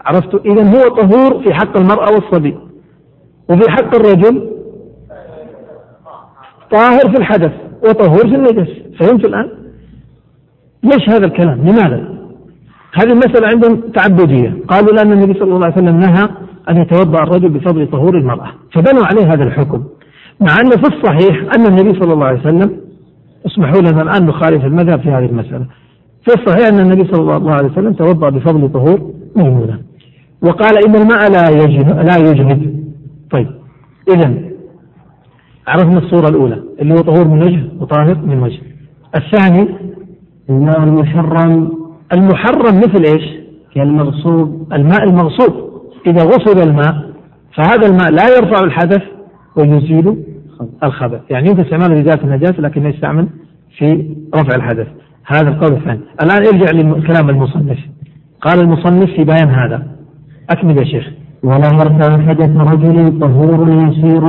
عرفت؟ إذا هو طهور في حق المرأة والصبي. وفي حق الرجل طاهر في الحدث وطهور في النجس. فهمت الآن؟ ليش هذا الكلام؟ لماذا؟ هذه المسألة عندهم تعبدية. قالوا لأن النبي صلى الله عليه وسلم نهى أن يتوضأ الرجل بفضل طهور المرأة. فبنوا عليه هذا الحكم. مع أن في الصحيح أن النبي صلى الله عليه وسلم اسمحوا لنا الآن نخالف المذهب في هذه المسألة. في الصحيح أن النبي صلى الله عليه وسلم توضأ بفضل طهور ميمونة. وقال إن الماء لا يجهد لا يجهد. طيب. إذا عرفنا الصورة الأولى اللي هو طهور من وجه وطاهر من وجه. الثاني الماء المحرم المحرم مثل إيش؟ كالمغصوب. الماء المغصوب. إذا غصب الماء فهذا الماء لا يرفع الحدث ويزيل الخبث. يعني يمكن استعماله لذات النجاسة لكن يستعمل في رفع الحدث. هذا القول الثاني. الآن ارجع لكلام المصنف. قال المصنف في بيان هذا. أكمل يا شيخ. ولا يرفع حدث رجل طهور يسير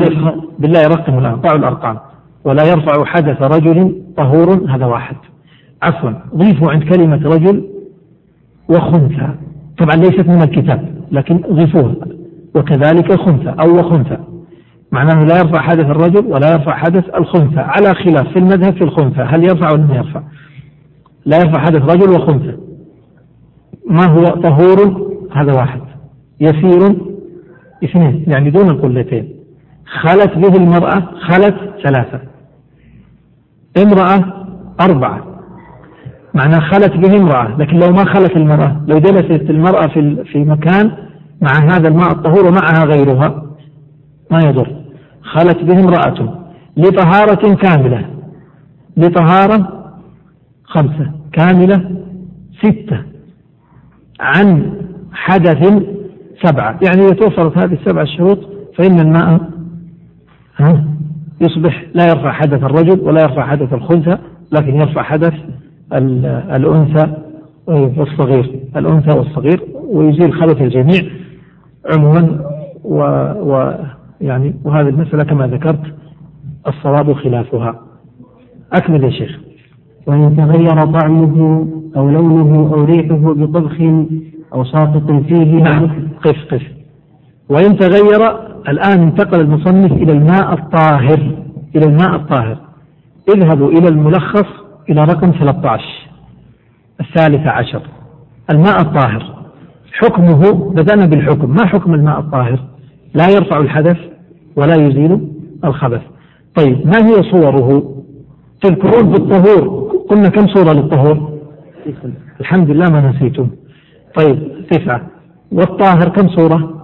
بالله يرقم ضعوا الأرقام ولا يرفع حدث رجل طهور هذا واحد. عفوا ضيفوا عند كلمة رجل وخنثى. طبعا ليست من الكتاب لكن ضيفوها. وكذلك خنثى أو وخنثى. معناه لا يرفع حدث الرجل ولا يرفع حدث الخنثى. على خلاف في المذهب في الخنثى هل يرفع ولا ما يرفع؟ لا يرفع حدث رجل وخنثى. ما هو؟ طهور هذا واحد. يسير اثنين. يعني دون القلتين. خلت به المرأة خلت ثلاثة. امرأة أربعة. معناه خلت به امرأة لكن لو ما خلت المرأة لو جلست المرأة في في مكان مع هذا الماء الطهور ومعها غيرها ما يضر. خلت به امرأة لطهارة كاملة لطهارة خمسة كاملة ستة عن حدث سبعة. يعني إذا توفرت هذه السبع الشروط فإن الماء يصبح لا يرفع حدث الرجل ولا يرفع حدث الخنثى لكن يرفع حدث الأنثى والصغير. الأنثى والصغير ويزيل خلف الجميع عموما و, و يعني وهذه المسألة كما ذكرت الصواب خلافها. أكمل يا شيخ. وإن تغير طعمه أو لونه أو ريحه بطبخ أو ساقط فيه نعم. قف قف. وإن تغير الآن انتقل المصنف إلى الماء الطاهر. إلى الماء الطاهر. اذهبوا إلى الملخص إلى رقم 13 الثالث عشر الماء الطاهر. حكمه بدأنا بالحكم. ما حكم الماء الطاهر؟ لا يرفع الحدث ولا يزيل الخبث. طيب ما هي صوره؟ تذكرون بالطهور قلنا كم صورة للطهور؟ الحمد لله ما نسيتم. طيب تسعة. والطاهر كم صورة؟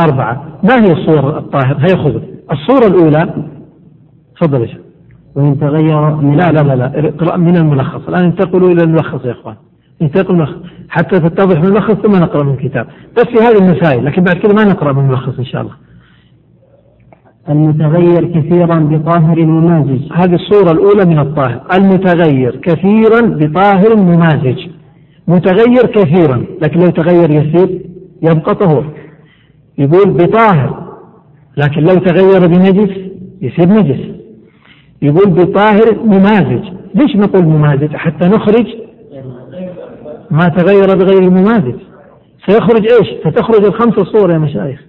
أربعة. ما هي الصور الطاهر؟ هي خذ. الصورة الأولى تفضل يا وإن تغير من لا لا لا لا. اقرأ من الملخص. الآن انتقلوا إلى الملخص يا إخوان. انتقلوا الملخص. حتى تتضح من الملخص ثم نقرأ من الكتاب. بس في هذه المسائل لكن بعد كذا ما نقرأ من الملخص إن شاء الله. المتغير كثيرا بطاهر ممازج. هذه الصورة الأولى من الطاهر. المتغير كثيرا بطاهر ممازج. متغير كثيرا لكن لو تغير يسير يبقى طهور. يقول بطاهر لكن لو تغير بنجس يصير نجس. يقول بطاهر ممازج. ليش نقول ممازج؟ حتى نخرج ما تغير بغير الممازج. سيخرج إيش؟ ستخرج الخمس صور يا مشايخ.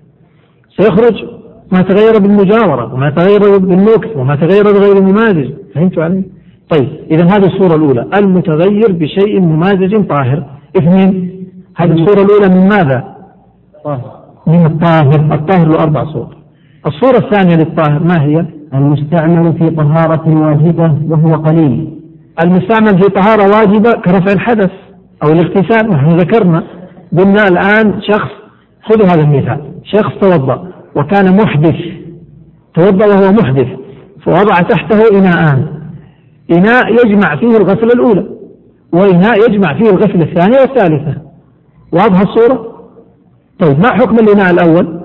سيخرج ما تغير بالمجاورة وما تغير بالنكت وما تغير بغير ممازج فهمتوا علي؟ طيب إذا هذه الصورة الأولى. المتغير بشيء ممازج طاهر. اثنين هذه الصورة الأولى من ماذا؟ طاهر. من الطاهر. الطاهر له أربع صور. الصورة الثانية للطاهر ما هي؟ المستعمل في طهارة واجبة وهو قليل المستعمل في طهارة واجبة كرفع الحدث أو الاغتسال نحن ذكرنا قلنا الآن شخص خذوا هذا المثال شخص توضأ وكان محدث توضأ وهو محدث فوضع تحته إناءان إناء يجمع فيه الغسلة الأولى وإناء يجمع فيه الغسلة الثانية والثالثة واضحة الصورة؟ طيب ما حكم الإناء الأول؟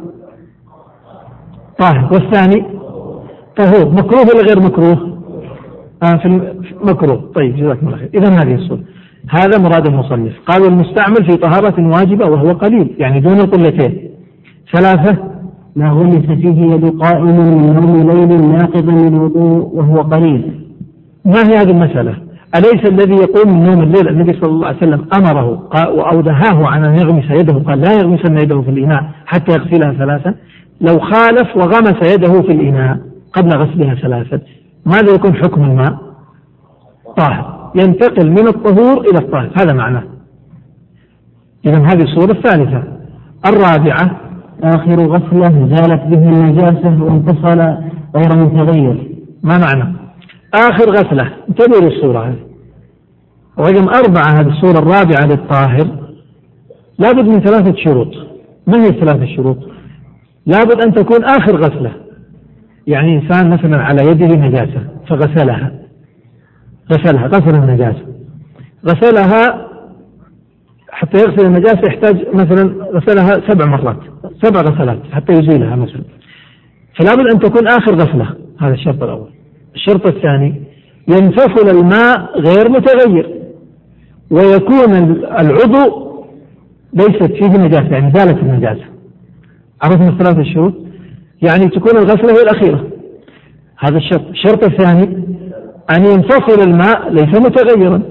طاهر والثاني طهور مكروه ولا غير مكروه؟ آه في مكروه. طيب جزاكم الله خير. إذا هذه الصورة. هذا مراد المصنف. قال المستعمل في طهارة واجبة وهو قليل يعني دون القلتين. ثلاثة ما غمس فيه يد قائم من نوم ليل ناقضا للوضوء وهو قليل؟ ما هي هذه المسألة؟ أليس الذي يقوم من نوم الليل؟ النبي صلى الله عليه وسلم أمره أو دهاه عن أن يغمس يده قال لا يغمسن يده في الإناء حتى يغسلها ثلاثا لو خالف وغمس يده في الإناء. قبل غسلها ثلاثا. ماذا يكون حكم الماء؟ طاهر ينتقل من الطهور إلى الطاهر هذا معناه. إذا هذه الصورة الثالثة. الرابعة آخر غسلة زالت به النجاسة وانفصل غير متغير. ما معنى؟ آخر غسلة. انتبهوا للصورة هذه. رقم أربعة هذه الصورة الرابعة للطاهر. لابد من ثلاثة شروط. ما هي الثلاثة شروط؟ لابد أن تكون آخر غسلة. يعني إنسان مثلا على يده نجاسة فغسلها. غسلها غسل النجاسة. غسلها حتى يغسل النجاسة يحتاج مثلا غسلها سبع مرات سبع غسلات حتى يزيلها مثلا. فلا بد أن تكون آخر غسلة هذا الشرط الأول. الشرط الثاني ينفصل الماء غير متغير ويكون العضو ليست فيه نجاسة يعني زالت النجاسة. عرفنا الثلاث الشروط يعني تكون الغسلة هي الأخيرة. هذا الشرط. الشرط الثاني أن ينفصل الماء ليس متغيرا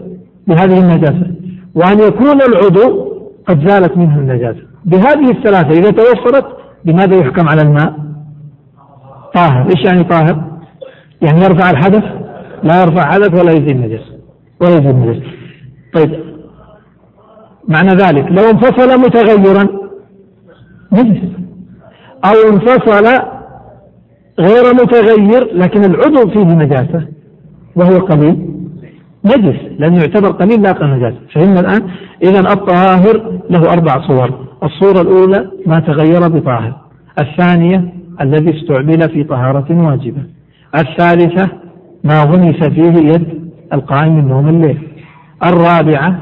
بهذه النجاسة وأن يكون العضو قد زالت منه النجاسة. بهذه الثلاثة إذا توفرت بماذا يحكم على الماء؟ طاهر. إيش يعني طاهر؟ يعني يرفع الحدث؟ لا يرفع حدث ولا يزيل نجس ولا يزيل نجس طيب. معنى ذلك. لو انفصل متغيرا نجس. أو انفصل غير متغير لكن العضو فيه نجاسة وهو قليل. نجس لأنه يعتبر قليل لاقى نجاسة فهمنا الآن؟ إذا الطاهر له أربع صور. الصورة الأولى ما تغير بطاهر. الثانية الذي استعمل في طهارة واجبة. الثالثة ما غمس فيه يد القائم من نوم الليل. الرابعة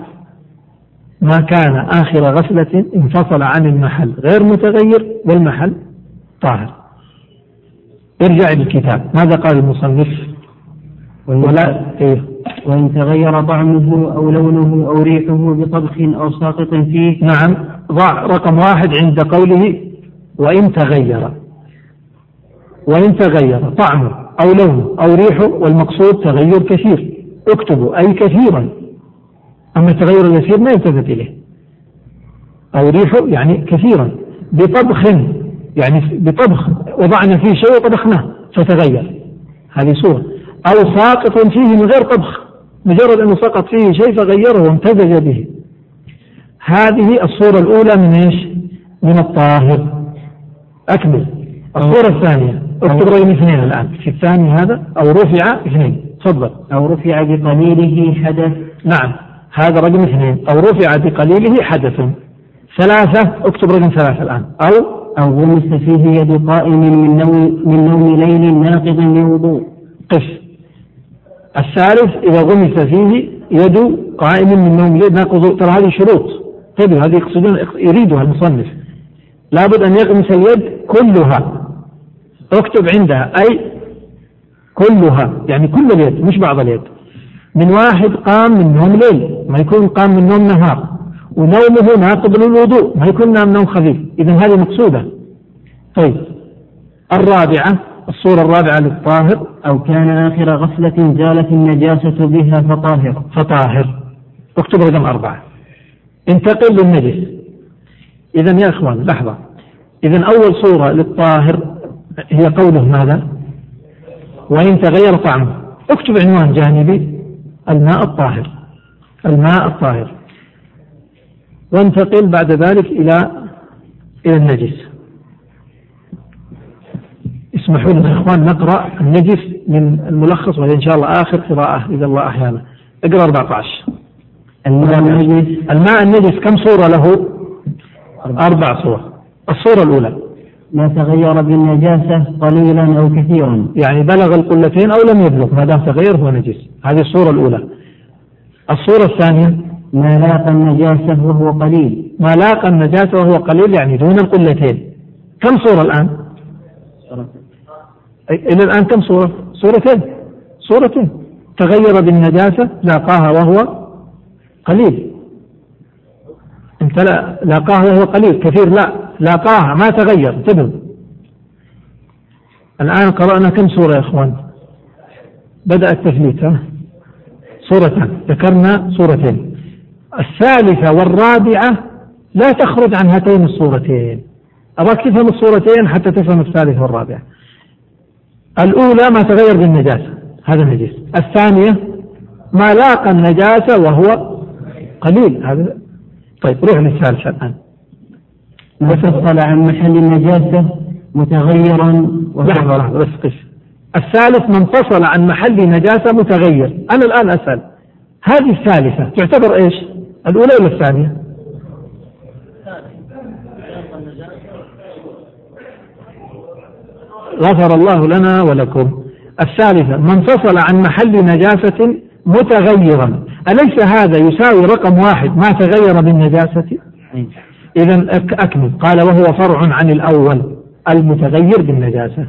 ما كان آخر غسلة انفصل عن المحل غير متغير والمحل طاهر. ارجع للكتاب ماذا قال المصنف؟ ولا إيه؟ وإن تغير طعمه أو لونه أو ريحه بطبخ أو ساقط فيه. نعم. ضع رقم واحد عند قوله وإن تغير. وإن تغير طعمه أو لونه أو ريحه والمقصود تغير كثير. اكتبوا أي كثيرا. أما التغير اليسير ما يلتفت إليه. أو ريحه يعني كثيرا. بطبخ يعني بطبخ وضعنا فيه شيء وطبخناه فتغير. هذه صورة. أو ساقط فيه من غير طبخ مجرد أنه سقط فيه شيء فغيره وامتزج به. هذه الصورة الأولى من إيش؟ من الطاهر. أكمل. الصورة الثانية. اكتب رقم اثنين الآن. في الثاني هذا أو رفع اثنين. تفضل. أو رفع بقليله حدث. نعم. هذا رقم اثنين. أو رفع بقليله حدث. ثلاثة اكتب رقم ثلاثة الآن. أو؟ أو غمس فيه يد قائم من نوم من نوم ليل ناقض لوضوء. قف. الثالث إذا غمس فيه يد قائم من نوم ليل ناقض ترى هذه شروط. انتبهوا هذه يقصدون يريدها المصنف. لابد أن يغمس اليد كلها. اكتب عندها أي؟ كلها. يعني كل اليد مش بعض اليد. من واحد قام من نوم ليل. ما يكون قام من نوم نهار. ونومه ناقض للوضوء ما يكون نام نوم خفيف. إذا هذه مقصودة. طيب. الرابعة الصورة الرابعة للطاهر. أو كان آخر غسلة زالت النجاسة بها فطاهر. فطاهر. اكتب رقم أربعة. انتقل للنجس. إذا يا إخوان لحظة. إذا أول صورة للطاهر هي قوله ماذا؟ وإن تغير طعمه. اكتب عنوان جانبي. الماء الطاهر. الماء الطاهر. وانتقل بعد ذلك إلى إلى النجس. اسمحوا لنا يا إخوان نقرأ النجس من الملخص وإن شاء الله آخر قراءة إذا الله أحيانا. اقرأ 14 الماء النجس. الماء النجس كم صورة له؟ أربع صور. الصورة الأولى. ما تغير بالنجاسة قليلا أو كثيرا. يعني بلغ القلتين أو لم يبلغ ما دام تغير هو نجس. هذه الصورة الأولى. الصورة الثانية. ما لاقى النجاسة وهو قليل. ما لاقى النجاسة وهو قليل يعني دون القلتين. كم صورة الآن؟ إلى الآن كم صورة؟ صورتين. صورتين. تغير بالنجاسة لاقاها وهو قليل. امتلأ لاقاها وهو قليل. كثير لا. لاقاها ما تغير. انتبهوا الآن قرأنا كم سورة يا إخوان؟ بدأ التثليث ها؟ سورتان ذكرنا سورتين الثالثة والرابعة لا تخرج عن هاتين الصورتين. أراك تفهم الصورتين حتى تفهم الثالثة والرابعة. الأولى ما تغير بالنجاسة. هذا نجس الثانية ما لاقى النجاسة وهو قليل. هذا طيب روح للثالثة الآن. ما فصل عن محل النجاسة متغيرا لحظة لحظة بس قف الثالث من فصل عن محل نجاسة متغير. أنا الآن أسأل هذه الثالثة تعتبر إيش؟ الأولى ولا الثانية؟ غفر الله لنا ولكم. الثالثة من فصل عن محل نجاسة متغيرا. أليس هذا يساوي رقم واحد ما تغير بالنجاسة؟ إذا أكمل. قال وهو فرع عن الأول المتغير بالنجاسة.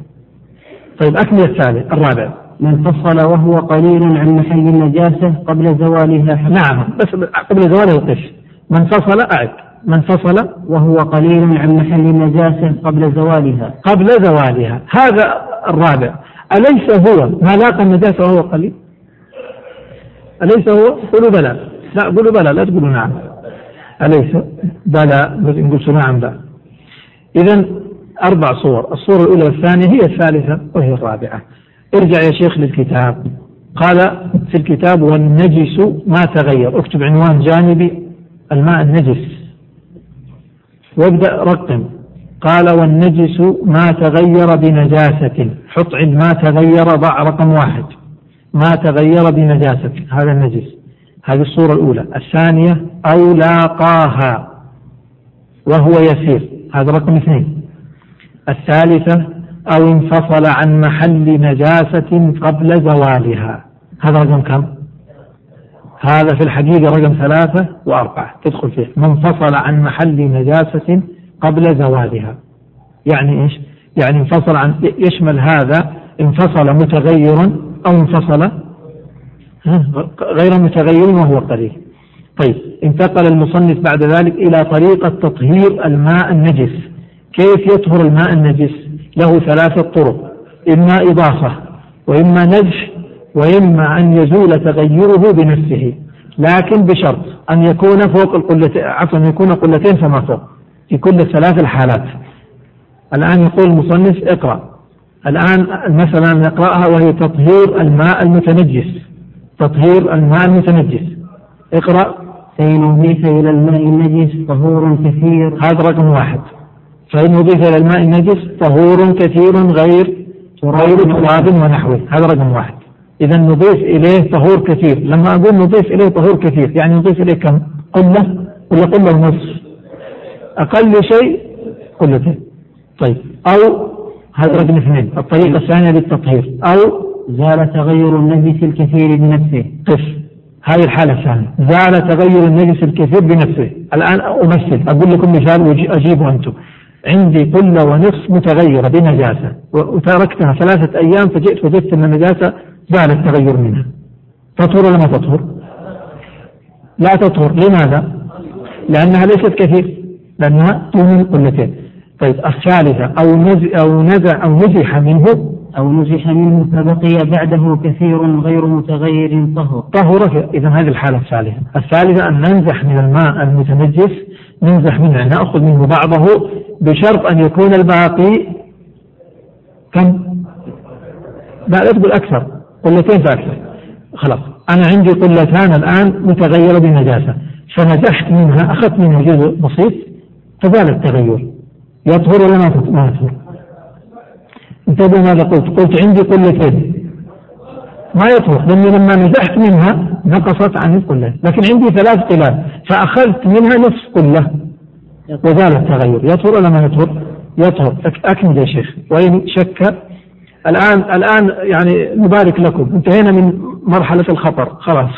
طيب أكمل الثالث الرابع. من فصل وهو قليل عن محل النجاسة قبل زوالها نعم بس قبل زوالها القش. من فصل أعد. من فصل وهو قليل عن محل النجاسة قبل زوالها. قبل زوالها. هذا الرابع. أليس هو؟ ما لاقى النجاسة وهو قليل؟ أليس هو؟ قولوا بلى. لا قولوا بلى لا تقولوا نعم. أليس؟ بلى نقول نعم لا إذا أربع صور. الصورة الأولى والثانية هي الثالثة وهي الرابعة. ارجع يا شيخ للكتاب. قال في الكتاب والنجس ما تغير. اكتب عنوان جانبي الماء النجس. وابدأ رقم. قال والنجس ما تغير بنجاسة. حط عند ما تغير ضع رقم واحد. ما تغير بنجاسة. هذا النجس. هذه الصورة الأولى. الثانية أو لاقاها. وهو يسير. هذا رقم اثنين. الثالثة أو انفصل عن محل نجاسة قبل زوالها. هذا رقم كم؟ هذا في الحقيقة رقم ثلاثة وأربعة. تدخل فيه. من فصل عن محل نجاسة قبل زوالها. يعني إيش؟ يعني انفصل عن يشمل هذا انفصل متغيرا أو انفصل غير متغير وهو قليل طيب انتقل المصنف بعد ذلك إلى طريقة تطهير الماء النجس. كيف يطهر الماء النجس؟ له ثلاثة طرق إما إضافة وإما نجح وإما أن يزول تغيره بنفسه لكن بشرط أن يكون فوق القلتين عفوا أن يكون قلتين فما فوق في كل الثلاث الحالات. الآن يقول المصنف اقرأ. الآن مثلا نقرأها وهي تطهير الماء المتنجس. تطهير الماء المتنجس. اقرأ. أضيف إلى الماء النجس طهور كثير هذا رقم واحد. فإن أضيف إلى الماء النجس طهور كثير غير غير تراب ونحوه. هذا رقم واحد. إذا نضيف إليه طهور كثير. لما أقول نضيف إليه طهور كثير يعني نضيف إليه كم؟ قلة ولا قلة ونصف؟ أقل شيء قلتين. طيب. أو هذا رقم اثنين. الطريقة الثانية للتطهير. أو زال تغير النجس الكثير بنفسه. قف. هذه الحالة الثانية. زال تغير النجس الكثير بنفسه. الآن أمثل. أقول لكم مثال وأجيبوا أنتم. عندي قلة ونصف متغيرة بنجاسة. وتركتها ثلاثة أيام فجئت وجدت أن النجاسة زال التغير منها. تطهر ولا ما تطهر؟ لا تطهر. لماذا؟ لأنها ليست كثير لأنها دون قلتين طيب الثالثة أو نزع أو نزع أو نزح منه؟ أو نزح منه فبقي بعده كثير غير متغير طهر. طهر إذا هذه الحالة الثالثة. الثالثة أن ننزح من الماء المتنجس ننزح منه نأخذ منه بعضه بشرط أن يكون الباقي كم؟ لا لا تقول أكثر قلتين فأكثر خلاص أنا عندي قلتان الآن متغيرة بنجاسة فنزحت منها أخذت منها جزء بسيط فزال التغير يطهر ولا ما يطهر؟ انتبهوا ماذا قلت؟ قلت عندي قلتين ما يطهر لأني لما نزحت منها نقصت عن القلة لكن عندي ثلاث قلال فأخذت منها نصف قلة وزال التغير. يطهر ولا ما يطهر؟ يطهر. أكمل يا شيخ. وإن شك الآن الآن يعني نبارك لكم. انتهينا من مرحلة الخطر. خلاص.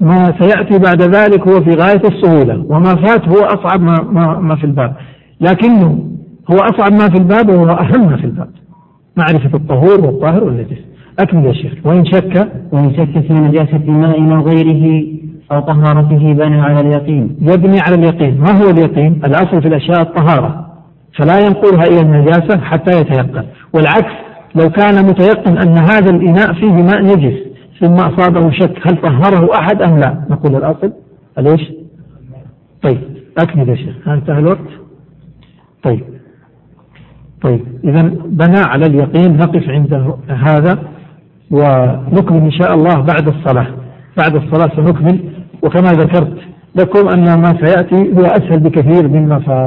ما سيأتي بعد ذلك هو في غاية السهولة. وما فات هو أصعب ما, ما, ما في الباب. لكنه هو أصعب ما في الباب وهو أهم ما في الباب. معرفة الطهور والطاهر والنجس. أكمل يا شيخ. وإن شك وإن شك في نجاسة ماء أو غيره أو طهارته بنى على اليقين. يبني على اليقين. ما هو اليقين؟ الأصل في الأشياء الطهارة. فلا ينقلها إلى النجاسة حتى يتيقن. والعكس لو كان متيقن أن هذا الإناء فيه ماء نجس ثم أصابه شك هل طهره أحد أم لا؟ نقول الأصل. ليش طيب أكمل يا شيخ. انتهى الوقت. طيب. طيب إذا بنى على اليقين نقف عند هذا. ونكمل إن شاء الله بعد الصلاة. بعد الصلاة سنكمل. وكما ذكرت لكم أن ما سيأتي هو أسهل بكثير مما